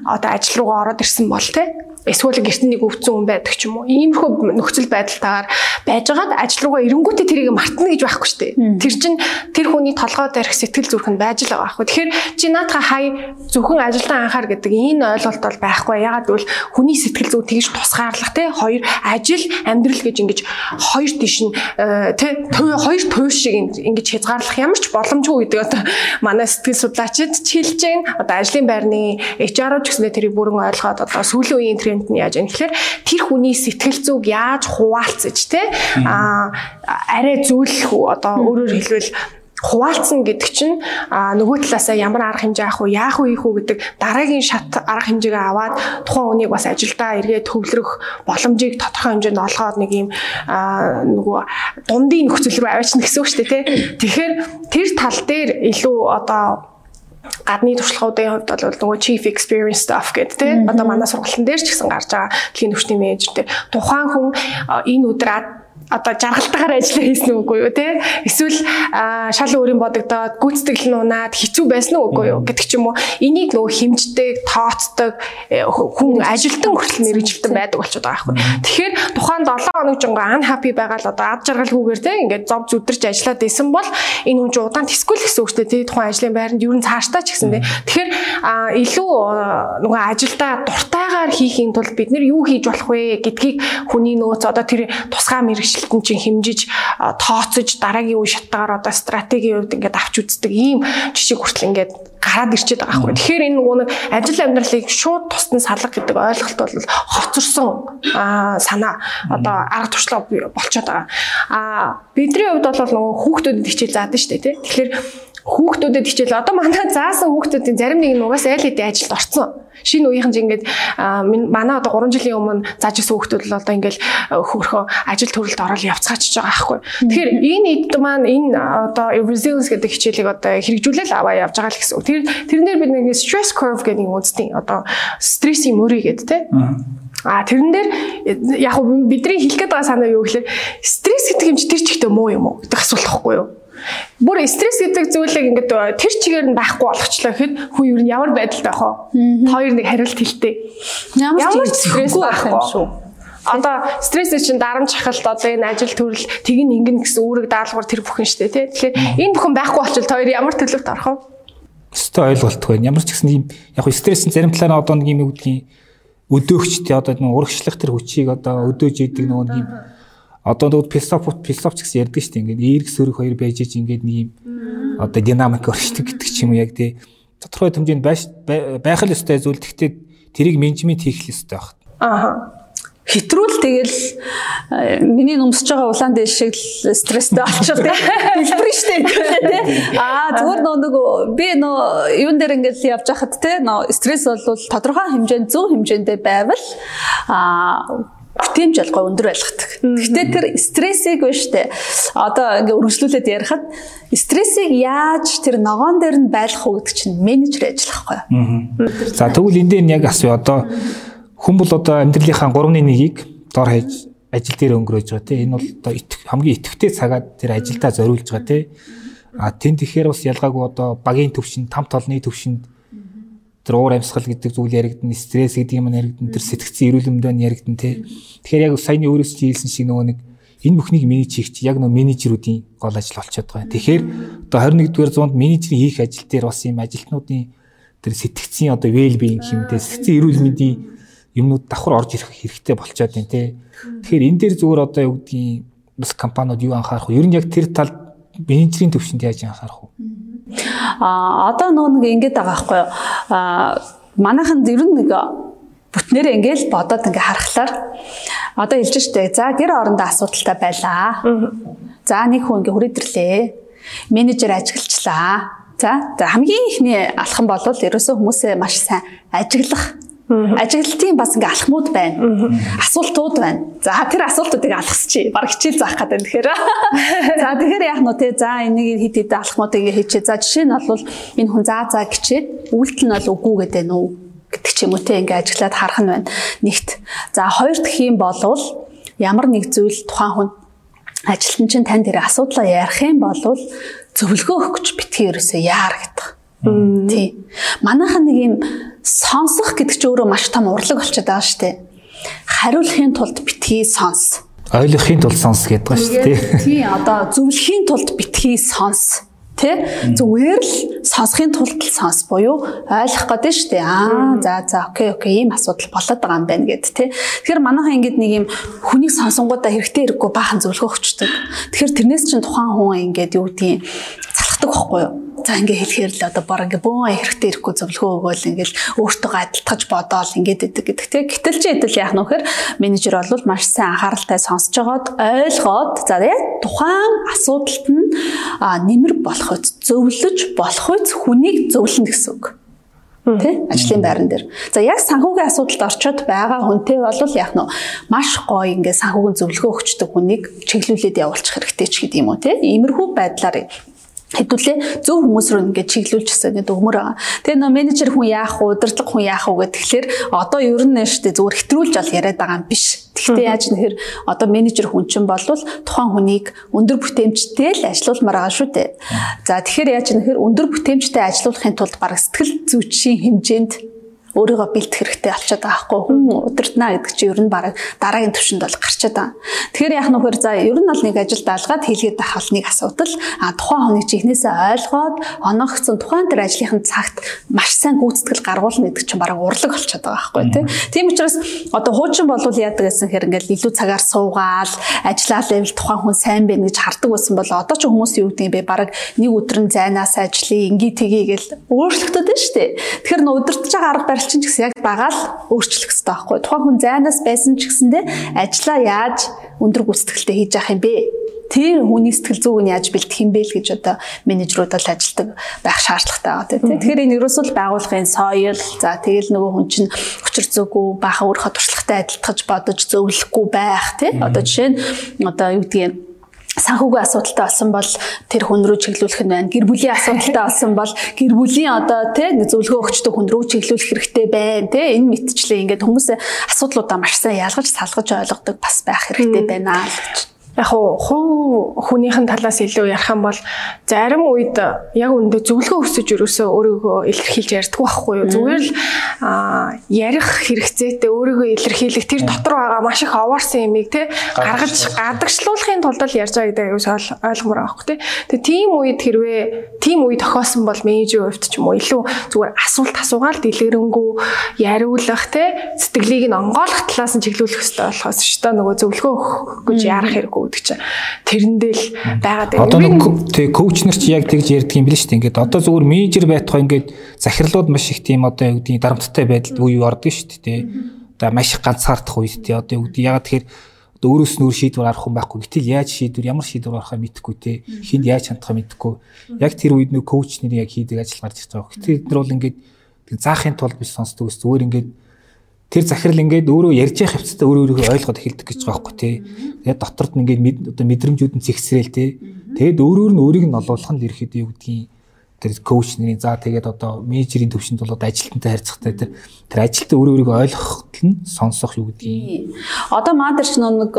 одоо ажил руугаа ороод ирсэн бол те эсвэл гэрт нэг өвцөн хүн байдаг ч юм уу. Иймэрхүү нөхцөл байдалтайгаар байжгаад ажил руугаа эренгүүтээ тэрийг мартна гэж байхгүй шүү дээ. Тэр чинь тэр хүний толгой дээрх сэтгэл зүрх нь байж л байгаа байхгүй. Тэгэхээр чи наатаха хай зөвхөн ажилдаа анхаар гэдэг энэ ойлголт бол байхгүй. Ягаад гэвэл хүний сэтгэл зүй тэгж тусгаарлах те хоёр ажил амьдрал гэж ингэж хоёр тийш нь э, те хоёр туй шиг ингэж хязгаарлах ямар ч боломжгүй гэдэг одоо манай сэтгэл судлаачид хэлж байна. Одоо ажлын байрны HR-ууд ч гэсэндээ тэрийг бүрэн ойлгоод одоо сүүлийн үеийн тренд нь яаж юм гэхээр тэр хүний сэтгэл зүг яаж хуваалцаж те? А арай зөөлөх одоо өөрөөр хэлбэл хуваалцсан гэдэг чинь а нөгөө талаасаа ямар арга хэмжээ авах уу яах уу ийх үү гэдэг дараагийн шат арга хэмжээгээ аваад тухайн хүнийг бас ажилдаа эргээд төвлөрөх боломжийг тодорхой хэмжээнд олгоод нэг юм нөгөө дундын нөхцөл рүү аваачна гэсэн үг шүү дээ тий. Тэгэхээр тэр тал дээр илүү одоо гадны туршлагуудын хувьд бол нөгөө chief experience staff гэдэг тийм одоо манай сургалтын дээр ч гэсэн гарч байгаа. Дэлхийн төвчний менежер дээр тухайн хүн энэ өдөр одоо жаргалтайгаар ажиллаа хийсэн үгүй юу те? Эсвэл шал өөрийн бодогдоод гүйцэтгэл нь унаад хэцүү байсан уу үгүй юу гэдэг ч юм уу? Энийг нөгөө хэмждэг тооцдог э, хүн ажилтан хүртэл мэрэгжилтэн байдаг болчиход байгаа байхгүй тэгэхээр тухайн 7 хоног жинго unhappy байгаа л одоо ад жаргалгүйгээр те ингээд зов зүдэрч ажиллаад исэн бол энэ хүн чинь удаан тэсгүүл гэсэн үгтэй те тухайн ажлын байранд ер нь цааштай ч гэсэн те. Тэгэхээр илүү нөгөө ажилдаа дуртайгаар хийхийн тулд бид нар юу хийж болох вэ гэдгийг хүний нөөц одоо тэр тусгай мэрэгжил ажилтан чинь хэмжиж тооцож дараагийн үе шатгаар одоо стратегийн хувьд ингээд авч үздэг ийм жишээ хүртэл ингээд гараад ирчээд байгаа байхгүй. Тэгэхээр энэ нөгөө нэг ажил амьдралыг шууд тусдан салга гэдэг ойлголт бол хоцорсон санаа одоо арга туршлага болчиход байгаа. А бидний хувьд бол нөгөө хүүхдүүдэд хичээл заадаг шүү дээ тий. Тэгэхээр хүүхдүүдэд хичээл одоо манай заасан хүүхдүүдийн зарим нэг нь угаас айл хэдийн ажилд орцсон. Шинэ үеийнхэн чинь ингээд манай одоо 3 жилийн өмнө зааж исэн хүүхдүүд л одоо ингээд хөрхөө ажил төрөлд ороод явцгаачж байгаа байхгүй. Тэгэхээр энэ эд маань энэ одоо resilience гэдэг хичээлийг одоо хэрэгжүүлэл аваа явж байгаа л гэсэн үг. Тэр тэрнээр бид нэг stress curve гэдэг нэг үздэй одоо стрессийн мөрий гэдэг те. А тэрэн дээр яг бидний хэлэх гээд байгаа санаа юу гэхээр стресс гэдэг юм чи тэр чигтээ муу юм уу гэдэг асуулт байхгүй юу? Бүр стресс гэдэг зүйлийг ингээд тэр чигээр нь байхгүй болгочлоо гэхэд хүн юу ямар байдалтай байх вэ? Хоёр нэг хариулт хэлтэй. Ямар ч стресс байх юм шүү. Одоо стресс чинь дарамт шахалт одоо энэ ажил төрөл тгин ингэн гэсэн үүрэг даалгавар тэр бүхэн шүү дээ тий. Тэгэхээр энэ бүхэн байхгүй болчихвол хоёр ямар төлөвт орох вэ? Өстой ойлголтгүй. Ямар ч гэсэн юм яг хөө стресс зарим талаараа одоо нэг юм үгдгийн өдөөгч тий одоо нэг урагшлах тэр хүчийг одоо өдөөж идэг нөгөө нэг юм одоо нөгөө философи философч гэсэн ярьдаг шүү дээ. Ингээд эерэг сөрөг хоёр байж ич ингээд нэг юм одоо динамик оршдог гэдэг ч юм уу яг тий. Тодорхой хэмжээнд байх л ёстой зүйл. Гэхдээ тэрийг менежмент хийх л ёстой байх. Аа хитрүүл тэгэл э, миний нөмсөж байгаа улаан дэш шиг л стресстэй болчихвол тий хэлбэр штэ тий аа зүгээр нөө нэг би нөө юун дээр ингээл явж хахад тий нөө стресс бол тодорхой хэмжээнд зөв хэмжээндээ байвал аа бүтээмж алгаа өндөр байлгадаг. Гэхдээ тэр стрессийг биш үү? Одоо ингээ үргэлжлүүлээд ярихад стрессийг яаж тэр ногоон дээр нь байлгах уу гэдэг чинь менежер ажиллахгүй? За тэгвэл энэ дээр яг асуу одоо хүн бол одоо амьдралынхаа 3-1-ийг дор хаяж ажил дээр өнгөрөөж байгаа тийм энэ бол одоо хамгийн идэвхтэй цагаад тэр ажилдаа зориулж байгаа тийм а тэн тэгэхээр бас ялгаагүй одоо багийн төвшин там толны төвшинд тэр уур амьсгал гэдэг зүйл яригдана, стресс гэдэг юм яригдана, тэр сэтгцэн эрүүл мэндийн яригдана тий. Тэгэхээр яг саяны өөрөөс чи хэлсэн шиг нөгөө нэг энэ бүхнийг менеж хийх чи яг нөгөө менежерүүдийн гол ажил болчиход байгаа. Тэгэхээр одоо 21-р зуунд менежерийн хийх ажил дээр бас юм ажилтнуудын тэр сэтгцийн одоо well being хэмтэй сэтгцийн эрүүл мэндийн юмнууд давхар орж ирэх хэрэгтэй болчиход байна те. Тэгэхээр энэ дээр зүгээр одоо юу гэдгийг бас компаниуд юу анхаарах вэ? Ер нь яг тэр талд менежерийн төвшөнд яаж анхаарах вэ? А одоо нөө нэг ингэж байгаа байхгүй юу? А манайхан ер нь нэг бүтнээр ингээл бодоод ингээ харахаар одоо хэлж штэ за гэр орондоо асуудалтай байлаа. За нэг хүн ингээ хүрээдэрлээ. Менежер ажиглалчлаа. За хамгийн ихний алхам бол ерөөсөө хүмүүсээ маш сайн ажиглах Ажиглалтын бас ингээ алхмууд байна. Асуултууд байна. За тэр асуултуудыг алхасчи. Бараг хичээл заах гэдэг. Тэгэхээр за тэгэхээр яах нь те за энийг хит хит алхмуудыг ингээ хийчээ. За жишээ нь бол энэ хүн заа заа гिचээд үйлдэл нь бол үгүй гэдэг нь үү гэдэг ч юм уу те ингээ ажиглаад харах нь байна. Нэгт. За хоёр дахь юм болвол ямар нэг зүйл тухайн хүн ажилтан чинь тань дээр асуудлаа ярих юм бол зөвлөгөө өгөх гэж битгий ерөөсөө яар гэдэг. Тий. Манайхан нэг юм сонсох гэдэг чинь өөрөө маш том урлаг болчиход байгаа шүү дээ. Хариулахын тулд битгий сонс. Ойлгохын тулд сонс гэдэг байгаа шүү дээ. Тий, одоо зөвлөхийн тулд битгий сонс. Тэ? Зүгээр л сонсохын тулд сонс буюу ойлгох гэдэг шүү дээ. Аа, за за окей окей ийм асуудал болоод байгаа юм байна гэд тэ. Тэгэхээр манайхан ингэдэг нэг юм хүнийг сонсонгуудаа хэрэгтэй хэрэггүй баахан зөвлөгөө өгчдөг. Тэгэхээр тэрнээс чинь тухайн хүн ингэдэг юу гэдгийг залхдаг байхгүй юу? За ингээ хэлэхээр л одоо баг ингээ бөөн хэрэгтэй ирэхгүй зөвлөгөө өгөөл ингээл өөртөө адилтгаж бодоол ингээд идэг гэдэг тийм. Гэтэл ч хэдэл яах нь вэхэр менежер бол маш сайн анхааралтай сонсож байгаад ойлгоод за тухайн асуудалт нь нэмэр болох үз зөвлөж болох үз хүнийг зөвлөн гэсэн үг тий ажлын байран дээр. За яг санхүүгийн асуудалд орчод байгаа хүнтэй бол яг нь маш гоё ингээ санхүүгийн зөвлөгөө өгчдөг хүнийг чиглүүлээд явуулчих хэрэгтэй ч гэдэг юм уу тий. Иймэрхүү байдлаар хэдүүлээ зөв хүмүүс рүү ингээд чиглүүлчихсэн гэдэг өгмөр байгаа. Тэгээ нөө менежер хүн яах вэ, удирдлага хүн яах вэ гэхэлэр одоо ер нь штэ зүгээр хэтрүүлж ол яриад байгаа юм биш. Тэгвэл яаж нэхэр одоо менежер хүн чинь болвол тухайн хүнийг өндөр бүтээмжтэй л ажилуулмаар байгаа шүү дээ. За тэгэхээр яаж нэхэр өндөр бүтээмжтэй ажилуулахын тулд бараг сэтгэл зүйчийн хэмжээнд өөрийгөө бэлдэх хэрэгтэй болчиход байгаа хгүй хүн удирдна гэдэг чинь ер нь баг дараагийн төвшөнд бол гарчаад байгаа. Тэгэхээр яах нөхөр за ер нь бол нэг ажил даалгаад хийлгээд байх нэг асуудал а тухайн хүнийг чихнээсээ ойлгоод оногцсон тухайн тэр ажлынхын цагт маш сайн гүйцэтгэл гаргуулна гэдэг чинь баг урлаг болчиход байгаа хгүй тийм. Тийм учраас одоо хуучин болвол яадаг гэсэн хэрэг ингээл илүү цагаар суугаал ажиллаа левел тухайн хүн сайн байна гэж хардаг байсан бол одоо ч хүмүүс юу гэдэг юм бэ баг нэг өдөр нь зайнаас ажиллая ингээ тгий гэл өөрчлөгдөд нь шүү дээ. Тэгэхээр нөө удирдах байгаа арга барил чинь ч гэсэн яг байгаа л өөрчлөх хэрэгтэй байхгүй. Тухайн хүн зайнаас байсан ч гэсэндээ ажиллаа яаж өндөр гүйцэтгэлтэй хийж явах юм бэ? тэр хүний сэтгэл зүйг нь яаж бэлтгэх юм бэ л гэж одоо менежерүүд бол ажилдаг байх шаардлагатай байгаа тийм. Тэгэхээр энэ ерөөсөө байгууллагын соёл за тэгэл нөгөө хүн чинь хүчир зүгүү баха өөрийнхөө туршлагатай адилтгаж бодож зөвлөхгүй байх тийм. Одоо жишээ нь одоо юу гэдгийг санхүүгийн асуудалтай болсон бол тэр хүн рүү чиглүүлэх нь байна. Гэр бүлийн асуудалтай болсон бол гэр бүлийн одоо тий зөвлөгөө өгчдөг хүн рүү чиглүүлэх хэрэгтэй байна. Тий энэ мэтчлээ ингээд хүмүүсээ асуудлуудаа маш сайн ялгаж салгаж ойлгодог бас байх хэрэгтэй байна л гэж яг хуу хүнийхэн талаас илүү ярих юм бол зарим үед яг өндөө зөвлөгөө өсөж өрөөсөө өөрийгөө илэрхийлж ярьдаг байхгүй юу? Зүгээр л ярих хэрэгцээтэй өөрийгөө илэрхийлэх тэр дотор байгаа маш их овоорсон юмыг те гаргаж гадагшлуулахын тулд л ярьж байгаа гэдэг аюус ойлгомоор байхгүй те. Тэгээ тийм үед хэрвээ тийм үе тохиосон бол менежер хувьд ч юм уу илүү зүгээр асуулт асуугаал дэлгэрэнгүй яриулах те сэтгэлийг нь онгойлгох талаас нь чиглүүлэх хэрэгтэй болохоос шүү дээ нөгөө зөвлөгөө өгөх гэж ярах хэрэггүй гэдэг чинь тэрэндээ л байгаад байна. Одоо нэг тий коуч нар чи яг тэгж ярьдаг юм шүү дээ. Ингээд одоо зүгээр менежер байтугай ингээд захирлууд маш их тийм одоо юу гэдгийг дарамттай байдалд үе ордог шүү дээ. Одоо маш их ганцаардах үед тий одоо юу гэдэг ягаад тэгэхээр өөрөөс нь өөр шийдвэр арах хүн байхгүй. Гэтэл яаж шийдвэр ямар шийдвэр арахаа мэдэхгүй те. Хинд яаж хандахаа мэдэхгүй. Яг тэр үед нөө коуч нарын яг хийдэг ажил гарч ирж байгаа. Гэтэл эдгээр бол ингээд заахын тулд биш сонсдог ус зүгээр ингээд тэр захирал ингээд өөрөө ярьж явах хэвцээ өөрөө өөрийгөө ойлгоод эхэлдэг гэж байгаа байхгүй тий. Тэгээд доторд нь ингээд одоо мэдрэмжүүд нь зэгсрээл тий. Тэгэд өөрөөр нь өөрийг нь олуулах нь ерөөхдөө юу гэдгийг тэр коуч нарын за тэгээд одоо менежерийн төвшөнд бол ажилтнтай харьцахтай тэр тэр ажилтаа өөрөө өөрийгөө ойлгохт нь сонсох юу гэдгийг. Одоо маа дээр ч нэг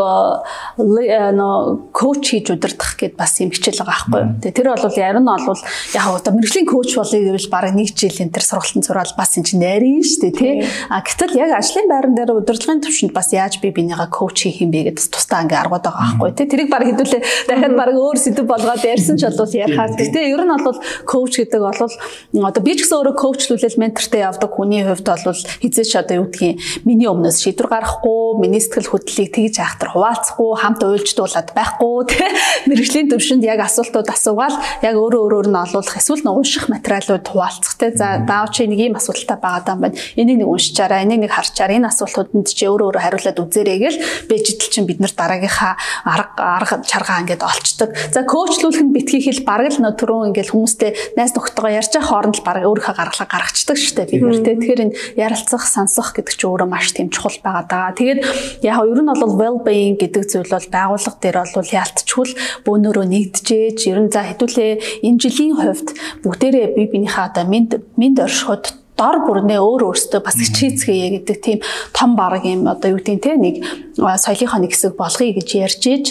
нөө коуч хийж удирдах гэд бас юм хичээл байгаа байхгүй. Тэр бол ярь нь бол яг одоо мэрэгжлийн коуч болъё гэвэл бараг нэг жил энэ тэр сургалтын зураал бас энэ чинь найрын шүү дээ тий. А гэтэл яг ажлын байран дээр удирдлагын төвшөнд бас яаж би бинийгаа коуч хийх юм бэ гэдээ тусдаа ингээ аргууд байгаа байхгүй тий. Тэрийг бараг хэдүүлээ дахиад бараг өөр сэдв болгоод ярьсан ч бол ярихаа. Гэтэ ер нь бол коуч коуч гэдэг бол одоо би ч гэсэн өөрөө коучлүүлэл ментортэй явдаг хүний хувьд бол хизээч одоо юу гэдгийг миний өмнөөс шийдвэр гаргахгүй, миний сэтгэл хөдлөлийг тэгж айхтар хуваалцахгүй, хамт уйлждуулаад байхгүй тий мэрэгжлийн төвшөнд яг асуултууд асуугаал яг өөрөө өөрөөр нь олуулах эсвэл нэг унших материалууд хуваалцах тий за даав чи нэг ийм асуудалтай байгаа юм байна. Энийг нэг уншичаараа, энийг нэг харчаараа энэ асуултууданд чи өөрөө өөрөө хариулаад үзээрэй гэл бэжидэл чинь бид нар дараагийнхаа арга арга чаргаа ингээд олцдог. За коучлуулах нь битгий хэл бараг л түрүүн ингээд хүмүүстэй найз нөхдөйгөө ярьж байгаа хооронд л бараг өөрийнхөө гаргалаа гаргацдаг шүү дээ бид нар тий. Тэгэхээр энэ ярилцах, сонсох гэдэг чинь өөрөө маш тийм чухал байгаа даа. Тэгээд яг ер нь бол well being гэдэг зүйл бол байгууллага дээр бол ялтчгүй бөөнөрөө нэгдэжээж ер нь за хэдүүлээ энэ жилийн хувьд бүгдээрээ бие биенийхээ одоо минд минд оршиход дор бүрнээ өөр өөртөө бас хичээцгээе гэдэг тийм том бараг юм одоо юу гэдэг нь те нэг соёлынхоо нэг хэсэг болгоё гэж ярьж ийж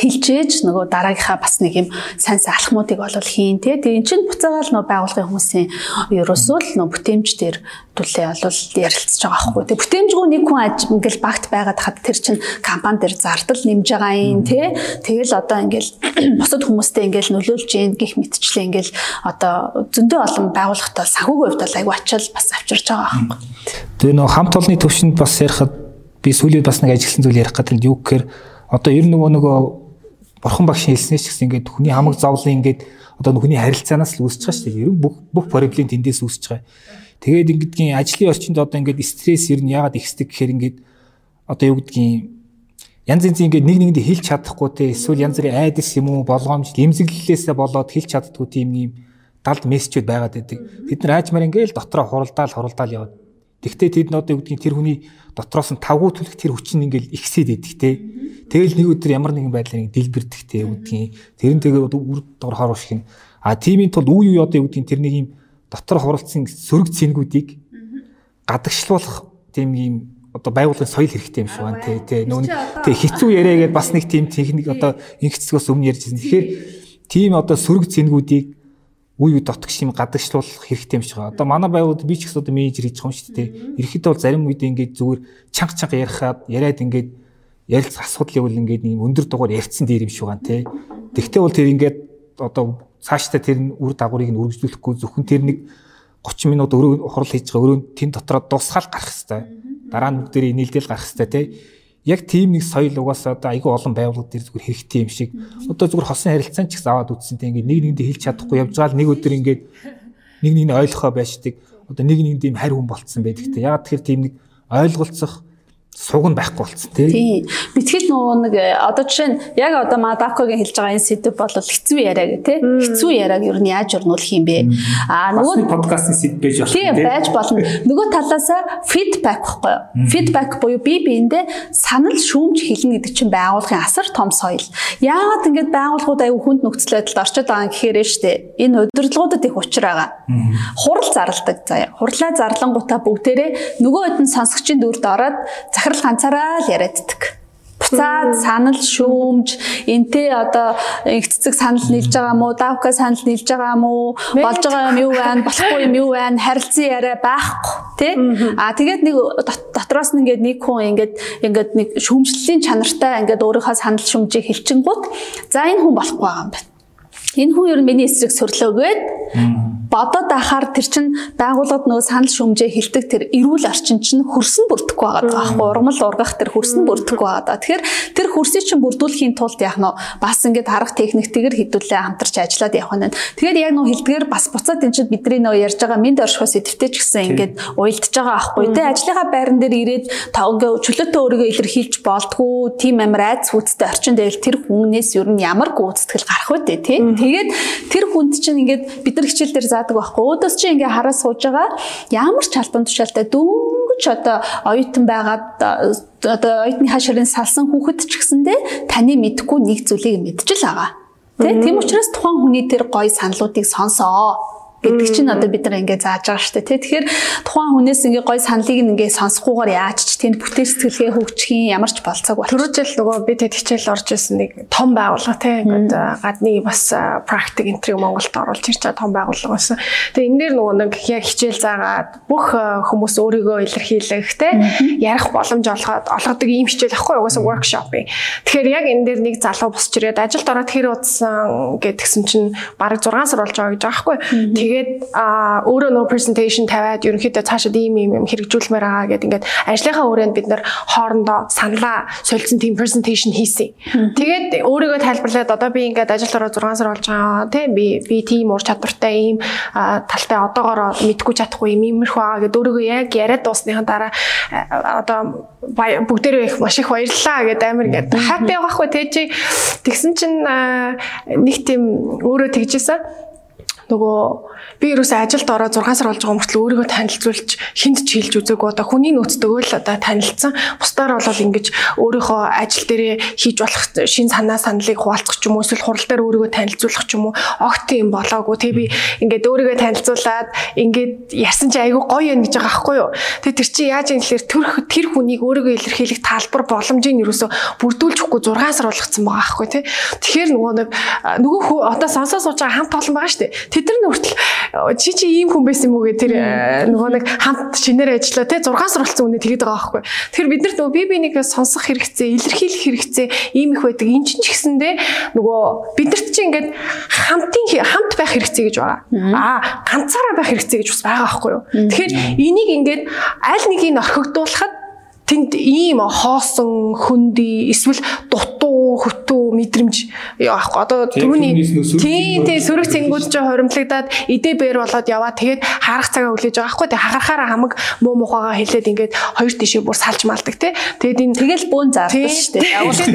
хилжээж нөгөө дараагийнхаа бас нэг юм сайн сайн алхмуудыг бол хийн тий. Тэгээ эн чинь буцаагаал нөгөө байгуулгын хүмүүсийн ерөөсөө л нөгөө бүтээмж дээр түлээ бол ярилцж байгаа байхгүй. Тэгээ бүтээмжгүй нэг хүн аж ингээл багт байгаад хад тэр чинь компани дээр зардал нэмж байгаа юм тий. Тэгэл одоо ингээл бусад хүмүүстэй ингээл нөлөөлж гин гих мэтчлээ ингээл одоо зөндөө олон байгууллагатай санхүүгийн хувьд бол аюу ачаал бас авчирч байгаа байхгүй. Тэгээ нөгөө хамт олонны төвшөнд бас ярихад би сүүлийн бас нэг ажигласан зүйл ярих гэдэг нь юу гэхээр одоо ер нөгөө нөгөө бурхан багш хэлснээс ч гэсэн ингээд хүний хамаг зовлон ингээд одоо хүний харилцаанаас л үүсэж байгаа шүү дээ. Ер нь бүх бүх проблем тэндээс үүсэж байгаа. Тэгээд ингэдгийн ажлын орчинд одоо ингээд стресс ер нь яагаад ихсдэг гэхээр ингээд одоо юу гэдгийг янз янз ингээд нэг нэгэндээ хэлж чадахгүй те эсвэл янз бүрийн айдас юм уу болгоомж эмзэглэлээсээ болоод хэлж чаддгүй тийм юм далд мессежүүд байгаад байдаг. Бид нар аажмаар ингээл дотроо хуралдаал хуралдаал яваад. Тэгтээ тэд нь одоо юу гэдгийг тэр хүний дотроос нь тавгуу түлх тэр хүчин ингээл ихсээд идэг те. Тэгэл нэг өдөр ямар нэгэн байдлаар нэг дэлбэрдэх те үгдгийн тэр нь тэгээ үр дор харуулах юм. А тимийн тулд үе үе одоо гэдгийг тэр нэг юм дотор хуралцсан сөрөг цэнгүүдийг гадагшлуулах тийм юм одоо байгууллагын соёл хэрэгтэй юм шиг байна тий тий нүүн тий хэцүү яриагээд бас нэг тийм техник одоо ингэцгээс өмнө ярьжсэн. Тэгэхээр тийм одоо сөрөг цэнгүүдийг үе үе дотгош юм гадагшлуулах хэрэгтэй юм шиг байна. Одоо манай байгууллагад би ч гэсэн одоо менежер хийж байгаа юм шүү дээ. Ерхэд бол зарим үед ингээд зүгээр чанга чанга ярихад яриад ингээд ярилцах асуудал явал ингээд нэг өндөр дугаар ярьцсан дээр юм шиг байна тий. Тэгтээ бол тэр ингээд одоо цаашдаа тэр үр дагаврыг нь үргэлжлүүлэхгүй зөвхөн тэр нэг 30 минут өрөө хурал хийж байгаа өрөө тэн дотроо дуусгаал гарах хэвээр. Дараа нь бүгдээрээ нийлдэл гарах хэвээр тий. Яг тийм нэг соёл угаасаа одоо айгүй олон байгууллага дээр зүгээр хэрэгтэй юм шиг. Одоо зүгээр хосын харилцаан ч гэсэн аваад үтсэн тий ингээд нэг нэгэндээ хэлж чадахгүй явж байгаа л нэг өдөр ингээд нэг нэг нь ойлгохоо байшдаг. Одоо нэг нэгэнд ийм харь хүн болцсон байдаг тий. Яг тэр тийм нэг ойлголцох суг нь байхгүй болсон тий. Битгэл нөгөө нэг э, одоо жишээ нь яг одоо Мадакогийн хэлж байгаа энэ сэдв бол хэцүү яриа гэх тий. Хэцүү яриаг ер нь яаж өрнүүлэх юм бэ? Аа нөгөө подкастын сэдв байж болох тий. байж болно. Нөгөө талаасаа фидбек байхгүй юу? Фидбек буюу би биэндээ санал шүүмж хэлнэ гэдэг чинь байгуулгын асар том соёл. Яагаад ингэж байгууллагууд аюу хүнд нөхцөл байдалд орчод байгаа гэхээр нь штэ. Энэ удирдлагуудад их учир байгаа. Хурал зарладаг заяа. Хурлаа зарлангуудаа бүгдээрээ нөгөө хэд нь сонсогчийн дүрд ороод захирал ганцаараа л яриаддаг. Буцаад санал шүүмж энтэй одоо их цэцэг санал нийлж байгаа мó давка санал нийлж байгаа мó болж байгаа юм юу байна болохгүй юм юу байна харилцан яриа байхгүй тий а тэгээд нэг дотроос нь ингээд нэг хүн ингээд ингээд нэг шүүмжлэлийн чанартай ингээд өөрийнхөө санал шүүмжийг хэлчингууд за энэ хүн болохгүй байгаа юм байна энэ хүн ер нь миний эсрэг сөрлөөгээд бодоод ахаар тэр чин байгууллагад нөгөө санал шүмжээ хилдэг тэр эрүүл орчин чинь хөрсөн бүрдэхгүй байгаа байхгүй ургамал ургах тэр хөрсөн бүрдэхгүй байгаа. Тэгэхээр тэр хөрсийг чинь бүрдүүлэхийн тулд яг нөө бас ингээд арга техниктэйгэр хідүүлээ хамтарч ажиллаад явах нь. Тэгэхээр яг нөө хилдгээр бас буцаад энэ чинь бидний нөө ярьж байгаа минд оршихоо сэдвтэй ч гэсэн ингээд уйлдж байгаа байхгүй тий ажлынхаа байран дээр ирээд тавгээ чөлөөтэй өөрийгөө илэрхийлж болдгоо тийм амар айц хүчтэй орчин дээр тэр хүнээс ер нь ямар гүйцэтгэл гарах вэ тий тэгээд тэр хүнд чинь ингээд бид нар хичээл дээр заадаг байхгүй. Өөдөөс чи ингээ хараа сууж байгаа ямар ч албан тушаалтай дөнгөж одоо оюутан байгаад одоо оюутны хаширын салсан хүүхэд ч гэсэндээ таны мэдхгүй нэг зүйлийг мэдчихэл байгаа. Тэ тийм учраас тухайн хүний тэр гоё саналуудыг сонсоо гэдэг чинь одоо бид нар ингээд зааж байгаа шүү дээ тий. Тэгэхээр тухайн хүнээс ингээд гой саналыг ингээд сонсохгүйгээр яаж ч тэнд бүтээл сэтгэлгээ хөгжихийн ямар ч болцоог байна. Түрүү жил нөгөө бид хичээл орж ирсэн нэг том байгууллага тий ингээд гадны бас практик энтриг Монголд оруулж ирж байгаа том байгууллага байсан. Тэгээ энэ дээр нөгөө нэг яг хичээл заагаад бүх хүмүүс өөрийгөө илэрхийлэх тий ярих боломж олгоод олгодог ийм хичээл ахгүй угаасаа workshop юм. Тэгэхээр яг энэ дээр нэг залуу босч ирээд ажилд ороод хэр удсан гэдгсэн чинь бараг 6 сар болж байгаа гэж байгаа хгүй. Тэгээд өөрөө нөө presentation тавиад ерөнхийдөө цаашаа ийм ийм юм хэрэгжүүлмээр байгаа гэдэг ингээд ажлынхаа өрөөнд бид нэр хоорондоо саналаа солилцсон team presentation хийсэн. Тэгээд өөрийгөө тайлбарлаад одоо би ингээд ажилд ороод 6 сар болж байгаа тийм би би team ур чадвартай ийм талтай одоогоор мэдгүй чадахгүй юм иймэрхүү байгаа гэдэг өөрийгөө яг яриад дуусныхаа дараа одоо бүгдээрээ их маш их баярлалаа гэдэг амар ингээд хаппи байгаа хгүй тий чи тэгсэн чинь нэг тийм өөрөө тэгжсэн нөгөө би ерөөсөө ажилд ороод 6 сар болж байгаа мөртлөө өөрийгөө танилцуулж хүнд ч хэлж үзээгүй одоо хүний нөөцтэйгөө л одоо танилцсан. Бусдаар бол ингэж өөрийнхөө ажил дээрээ хийж болох шин санаа саналыг хуваалцах ч юм уу эсвэл хурал дээр өөрийгөө танилцуулах ч юм уу огт юм болоогүй. Тэг би ингээд өөрийгөө танилцуулаад ингээд ярьсан чи айгүй гоё юм гэж байгаа байхгүй юу. Тэг тэр чи яаж юм гэхээр тэр тэр хүнийг өөрийгөө илэрхийлэх талбар боломжийг ерөөсөө бүрдүүлчихгүй 6 сар болгоцсон байгаа байхгүй тий. Тэгэхээр нөгөө нэг нөгөө одоо сонсоо сууж байгаа хамт олон байгаа шүү дээ. Тэд нар нүртэл чи чи ийм хүн байсан юм уу гэ тэр э, нөгөө нэг хамт шинээр ажиллаа те 6 сар болсон үнэ тэгээд байгаа байхгүй. Тэгэхээр бид нарт нөгөө би бинийг сонсох хэрэгцээ, илэрхийлэх хэрэгцээ ийм их байдаг. Энд чинь ч гэсэндээ нөгөө бидэрт чинь ингээд хамтын хамт байх хэрэгцээ гэж байгаа. Аа ганцаараа байх хэрэгцээ гэж бас байгаа байхгүй юу. Тэгэхээр энийг ингээд аль нэгийг орхигдуулахад тэнд ийм хоосон хөндөй эсвэл дутуу хөтөө мэдрэмж яахгүй одоо түрүүний тийм тийм сөрөг цэнгүүд ч хоримтлагдаад идэ бэр болоод яваа. Тэгээд харах цагаа хүлээж байгаа. Хгүй тэг хагарахаараа хамаг муу мухагаа хэлээд ингээд хоёр тишээ бүр салж малдаг тий. Тэгээд энэ тэгэл бүүн зардаг шүү дээ явуулт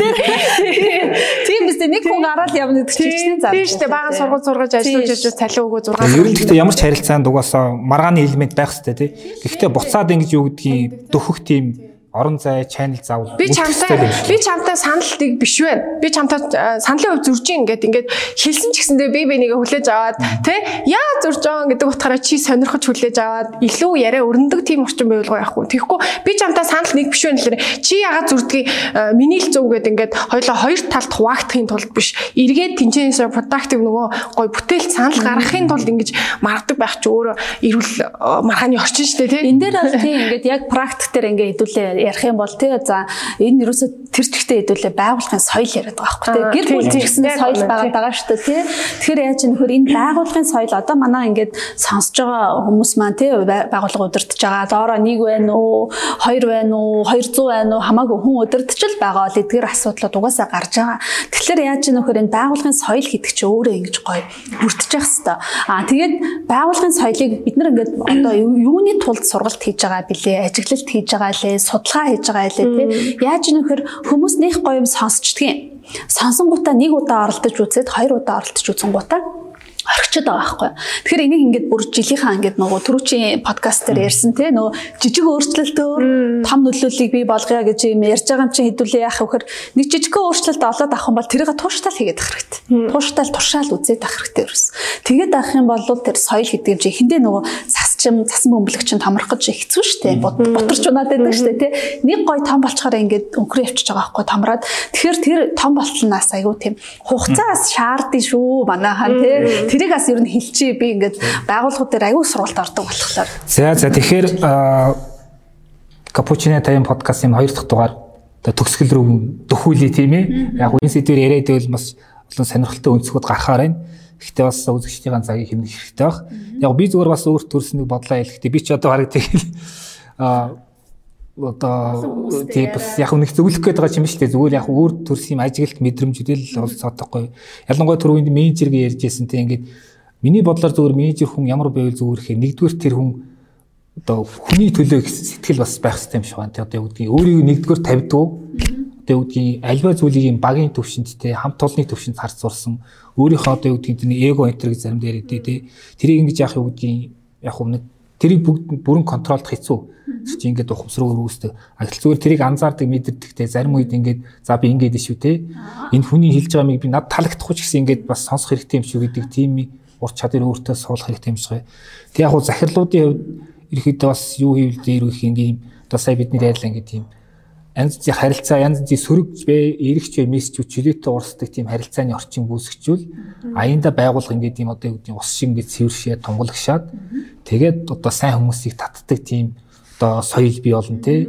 тийм биз дээ. Нэг хүн гараад явна гэдэг чинь зардаг тийм шүү дээ бага сургууль сургаж ажиллаж ажиллаж цалин өгөө 6 ер нь гэхдээ ямар ч харилцаанд угаасаа маргааны элемент байх хэрэгтэй тий. Гэхдээ буцаад ингэж юу гэдгийг дөхөх тийм орон зай, channel заавал би чамтай би чамтай саналтыг биш байна. Би чамтай саналын хувь зурж ингээд ингээд хэлсэн ч гэсэндээ би бинийг хүлээж аваад тэ яа зурж байгаа гэдэг утгаараа чи сонирхож хүлээж аваад илүү яриа өрнөдөг тийм орчин байвал яахгүй. Тэгэхгүй би чамтай санал нэг биш байна гэхээр чи ягаад зурдгийг миний л зөв гэдэг ингээд хоёлоо хоёр талд хуваагдахын тулд биш. Эргээд тэнцэнээс productive нөгөө гой бүтээл санал гаргахын тулд ингэж маргадаг байх чи өөрөө эрүүл маргааны орчин шүү дээ тэ. Энд дээр бол тийм ингээд яг практик дээр ингээд хэдүүлээ ярих юм бол тий за энэ юусоо тэр чигтээ хэдүүлээ байгууллагын соёл яриад байгаа байхгүй тий гэр бүл гэсэн соёл байгаад байгаа шүү дээ тий тэгэхээр яаж нөхөр энэ байгууллагын соёл одоо манай ингээд сонсож байгаа хүмүүс маань тий байгууллага удирдах байгаа доороо нэг байна уу хоёр байна уу 200 байна уу хамаагүй хүн удирдах л байгаа л эдгээр асуудлууд угаасаа гарч байгаа. Тэгэхээр яаж нөхөр энэ байгууллагын соёл гэдэг чинь өөрөө ингэж гоё бүрдчих хэвээр. Аа тэгээд байгууллагын соёлыг бид нар ингээд одоо юуны тулд сургалт хийж байгаа бilé ажиглалт хийж байгаа лээ судалгаа хийж байгаа хэлээ тий. Яаж нөхөр хүмүүс нэх гоё юм сонсчдгийн. Сонсонгуудаа нэг удаа оролдож үзээд хоёр удаа оролдож үзэнгуудаа орхичод байгаа байхгүй. Тэгэхээр энийг ингээд бүр жилийнхаа ингээд нөгөө түрүүчийн подкаст дээр ярьсан те нөгөө жижиг өөрчлөлтөөр том нөлөөллийг бий болгоё гэж юм ярьж байгаа юм чинь хэдүүлээ яах вөхөр нэг жижигхэн өөрчлөлт олоод авах юм бол тэрийг тууштай хийгээд авах хэрэгтэй. Тууштай туршаал үзээд авах хэрэгтэй ерөөс. Тэгээд авах юм бол тэр соёл гэдэг юм чинь эхэндээ нөгөө цасчим цасан бөмбөлөгч томрох гэж хэцүү шттэ. Бутарч унаад байдаг шттэ те. Нэг гой том болчоор ингээд өнгөрөө явчихж байгаа байхгүй томроод. Тэгэхээр тэр том болтолнаас айгүй тийм хугацаас шаардсан шүү манайхан те тэрийг бас ер нь хэлчихье би ингээд байгууллагууд дээр аягүй сургалт ордог болохоор. За за тэгэхээр Капучино тайм подкастын 2 дахь дугаар төгсгөл рүү дөхүүлээ тийм ээ. Яг энэ сэдвээр яриад байвал бас олон сонирхолтой өнцгүүд гарахаар байна. Гэхдээ бас үзэгчдийн цагийг хэмнэх хэрэгтэй баг. Яг би зүгээр бас өөр төрснийг бодлоо хэлэхдээ би ч одоо хараг тэгэл а одоо тийм бас яг нэг зөвлөх гээд байгаа юм шүү дээ. Зүгээр яг өөр төрс юм ажиглалт мэдрэмжүүдэл олцоодохгүй. Ялангуяа түрүү энд менежергээ ярьж байсан тийм ингээд миний бодлоор зүгээр менежер хүн ямар байвал зүгээр гэхээр нэгдүгээр тэр хүн одоо хүний төлөө сэтгэл бас байх хэрэгтэй юм шиг байна. Одоо юу гэдгийг өөрийг нэгдүгээр тавьдгүй. Одоо юу гэдгийг альва зүйлийг юм багийн төвшөнд те хамт олонны төвшөнд харц сурсан. Өөрийнхөө одоо юу гэдгийг эго энтер гэж заримдаа яриад те. Тэрийг ингэж яах юу гэдгийг яг нэг тэрийг бүгд бүрэн контролдох хэцүү. Чи ингээд ухамсар өрөөсдөг. Ажил зүгээр тэрийг анзаардаг мэдэрдэг те зарим үед ингээд за би ингээд шүү те. Энэ хүний хэлж байгаа миг би над таалагдахгүй ч гэсэн ингээд бас сонсох хэрэгтэй юм шүү гэдэг тийм ур чадвар өөртөө суулгах хэрэгтэй юм шиг. Тэг яг хуу захирлуудын хувьд ерөөхдөө бас юу хийвэл дээр үх ингээм одоо сая бидний ярьлаа ингээд тийм янз бүрийн харилцаа янз бүрийн сөрөг бэ эрэгч вэ мессежүүд чөлөөтэй урсдаг тийм харилцааны орчин үүсгэжүүл аяанда байгуулга ингээд тийм одоо юу гэдэг ус шиг ингээд цэвэршээ тунгалагшаад тэгээд одоо сайн хүмүүсийг татдаг тийм одоо соёл бий болно те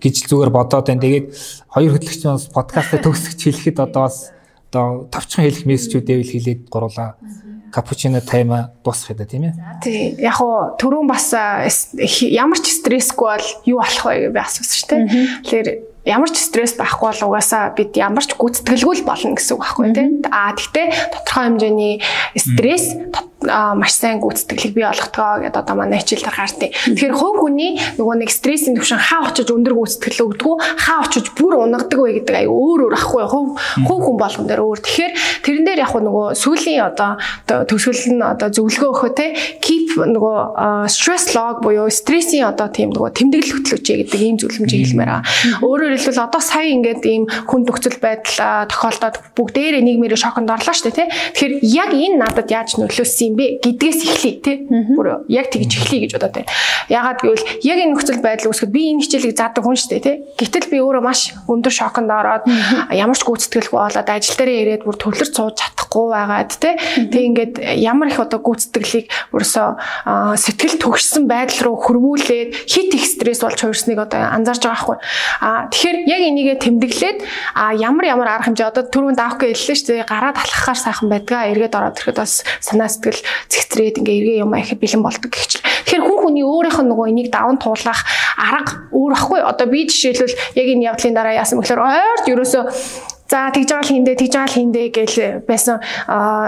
гэж зүгээр бодоод байна. Тэгээд хоёр хөтлөгчийн бас подкастаа төгсгч хэлэхэд одоо бас одоо тавчхан хэлэх мессежүүдээ хэлээд гурлаа капучино тайма дуусах гэдэг тийм ээ. Тий. Яг уу түрүүн бас ямар ч стрессгүй бол юу болох вэ гэж би асуусан шүү дээ. Тэгэхээр ямар ч стресс байхгүй бол угаасаа бид ямар ч гүйцэтгэлгүй болно гэсэн үг байхгүй тийм. Аа тэгтээ тодорхой хэмжээний стресс маш сайн гүйцэтгэлийг бий болгодог гэдээ одоо манай хичээлээр гартыг. Тэгэхээр хувь хүний нөгөө нэг стрессийн түвшин хаа очиж өндөр гүйцэтгэл өгдөг, хаа очиж бүр унагадаг вэ гэдэг аюу өөр өөр ахгүй хувь хувь хүн болгон дээр өөр. Тэгэхээр тэрэн дээр яг нөгөө сүүлийн одоо төгсгөл нь одоо зөвлөгөө өгөхөө те keep нөгөө stress log буюу стрессийн одоо тийм нөгөө тэмдэглэл хөтлөөч гэдэг ийм зөвлөмжийг хэлмээр байгаа. Өөрөөр хэлбэл одоо сая ингээд ийм хүн нөхцөл байдал тохиолдоод бүгдээрээ нийгмээр шоконд орлоо шүү дээ те. Тэгэхээр яг энэ надад яаж нөлөөсөн юм бэ гэдгээс эхлэе тий. Бүр яг тэгж эхлэе гэж бодоод байна. Ягаад гэвэл яг энэ нөхцөл байдал үүсгэхэд би энэ хичээлийг заадаг хүн шүү дээ тий. Гэтэл би өөрөө маш өндөр шоконд ороод ямар ч гүйцэтгэлгүй болоод ажил дээрээ ирээд бүр төвлөрч сууж чадахгүй байгаад тий. Тэг ингээд ямар их одоо гүйцэтгэлийг өрсөө сэтгэл төгссөн байдал руу хөрвүүлээд хит их стресс болж хувирсныг одоо анзаарж байгаа хгүй. А тэгэхээр яг энийгээ тэмдэглээд а ямар ямар арга хэмжээ одоо түрүүнд аавх гэж хэллээ шүү дээ. Гараад алхахаар сайхан байдгаа. Эргээд ороод ирэхэд бас санаа сэтгэл цэгцрээд ингээ эргээ юм ахи бэлэн болдог гихч. Тэгэхээр хүн хүний өөрийнх нь нөгөө энийг даван туулах арга өөр ахгүй. Одоо би жишээлбэл яг энэ явдлын дараа яасан бөхлөөр ойрт ерөөсөө За тэгж байгаа л хиндэ тэгж байгаа л хиндэ гэж байсан.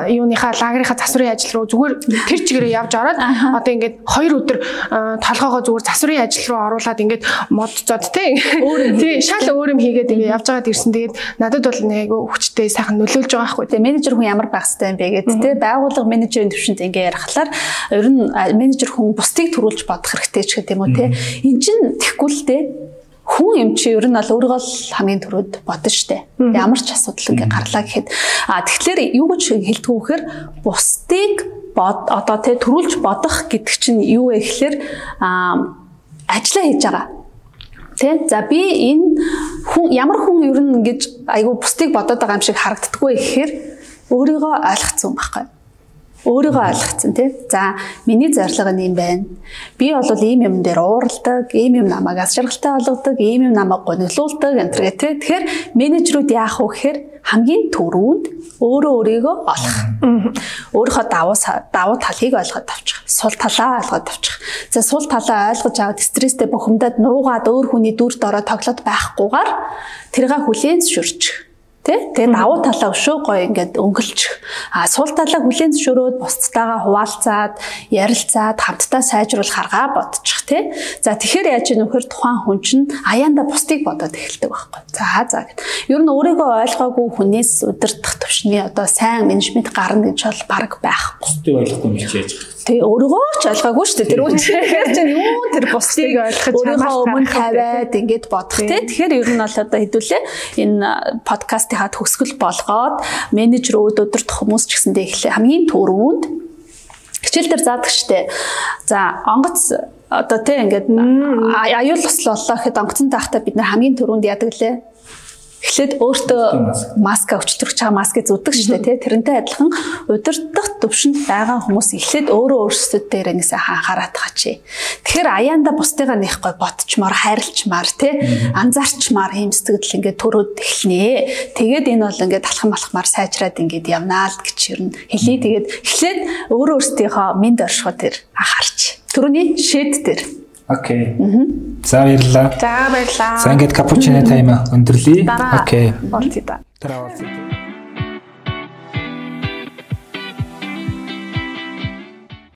Юуныхаа лагерийнхаа засварын ажил руу зүгээр тэр чигээрээ явж ороод одоо ингээд хоёр өдөр толгоогоо зүгээр засварын ажил руу оруулаад ингээд модцоод тий тий шал өөр юм хийгээд ингээд явж байгаад ирсэн. Тэгээд надад бол нэг хүчтэй сайхан нөлөөлж байгаа байхгүй. Тэгээ менежер хүн ямар байх хэрэгтэй юм бэ гэдэг тий байгууллага менежерийн төвшөнд ингээд ярихлаар ер нь менежер хүн бусдыг төрүүлж бодох хэрэгтэй ч гэх юм уу тий. Эн чин тэггүй л тий хүн юм чи ер нь бол өөрийгөө л хамгийн түрүүд бодно штэ. Ямар ч асуудал ингээ гарлаа гэхэд. А тэгэхээр юу гэж хэлдэг вэ гэхээр бусдыг бод одоо тэ төрүүлж бодох гэдэг чинь юу вэ гэхээр а ажиллаа хийж байгаа. Тэ? За би энэ хүн ямар хүн ер нь ингэж айгу бусдыг бодоод байгаа юм шиг харагддаггүй гэхээр өөрийгөө ойлгоцсон байхгүй өөрийгөө ойлгоцсон тий. За миний зорилго нь юм байна. Би бол ийм юм дээр уурладаг, ийм юм намайг аз жаргалтай болгодог, ийм юм намайг гониглуулдаг энэ төр тий. Тэгэхээр менежерүүд яах вэ гэхээр хамгийн түрүүнд өөрөө өөрийгөө олох. Өөрийнхөө давуу давуу талыг ойлгоод авчих. Сул талаа ойлгоод авчих. За сул талаа ойлгож аваад стресстэй бухимдаад нуугаад өөр хүний дүрд ороод тоглоод байхгүйгээр тэргээ хүлээн зөвшөөрчих Тэ? Тэгээд давуу талаа өшөө гоё ингээд өнгөлчих. А сул талаа хүлэн зөвшөөрөөд бусдтайгаа хуваалцаад, ярилцаад, хамтдаа сайжруулах аргаа бодчих, тэ? За тэгэхээр яаж нөхөр тухайн хүн чинь аяанда бусдыг бодоод эхэлдэг байхгүй. За за гэд. Ер нь өөрийгөө ойлгоогүй хүнээс удирдах төвшний одоо сайн менежмент гарна гэж бол баг байх. Бусдыг ойлгохгүй юм хийж яаж Тэг өөрийгөө ч ойлгоогүй шүү дээ. Тэр үнэхээр чинь юу тэр бусдыг ойлгох өөрийнхөө өмнө тавиад ингэж бодох тий. Тэгэхээр ер нь бол одоо хэдүүлээ энэ подкастынхаа төгсгөл болгоод менежер өөдөрт хүмүүс ч гэсэндээ эхлээ хамгийн түрүүнд хичээл дээр заадаг штэ. За онгоц одоо тий ингээд аюул ослоо гэхэд онгоцон таахта бид нар хамгийн түрүүнд яадаг лээ Эхлээд өөртөө маска өчтөрч байгаа маскыг зүддэг шүү дээ тий. Тэрнтэй адилхан удирдах төвшөнд байгаа хүмүүс эхлээд өөрөө өөрсдөд дээр нэгсээ анхаарат хачи. Тэгэхээр аяанда бусдыгаа нэхгүй ботчмаар хайрлчмаар тий анзаарчмаар ийм сэтгэл ингээд төрөөд эхлэнэ. Тэгээд энэ бол ингээд талхан малхмаар сайжраад ингээд явнаа л гэж нь хэлий. Тэгээд эхлээд өөрөө өөрсдийнхөө минь оршихоо тэр анхаарч. Төрөний шэд дээр Окей. За баярлалаа. За баярлалаа. За ингээд капучино тайма өндөрлөе. Окей. Болцоо. Тараа болцоо.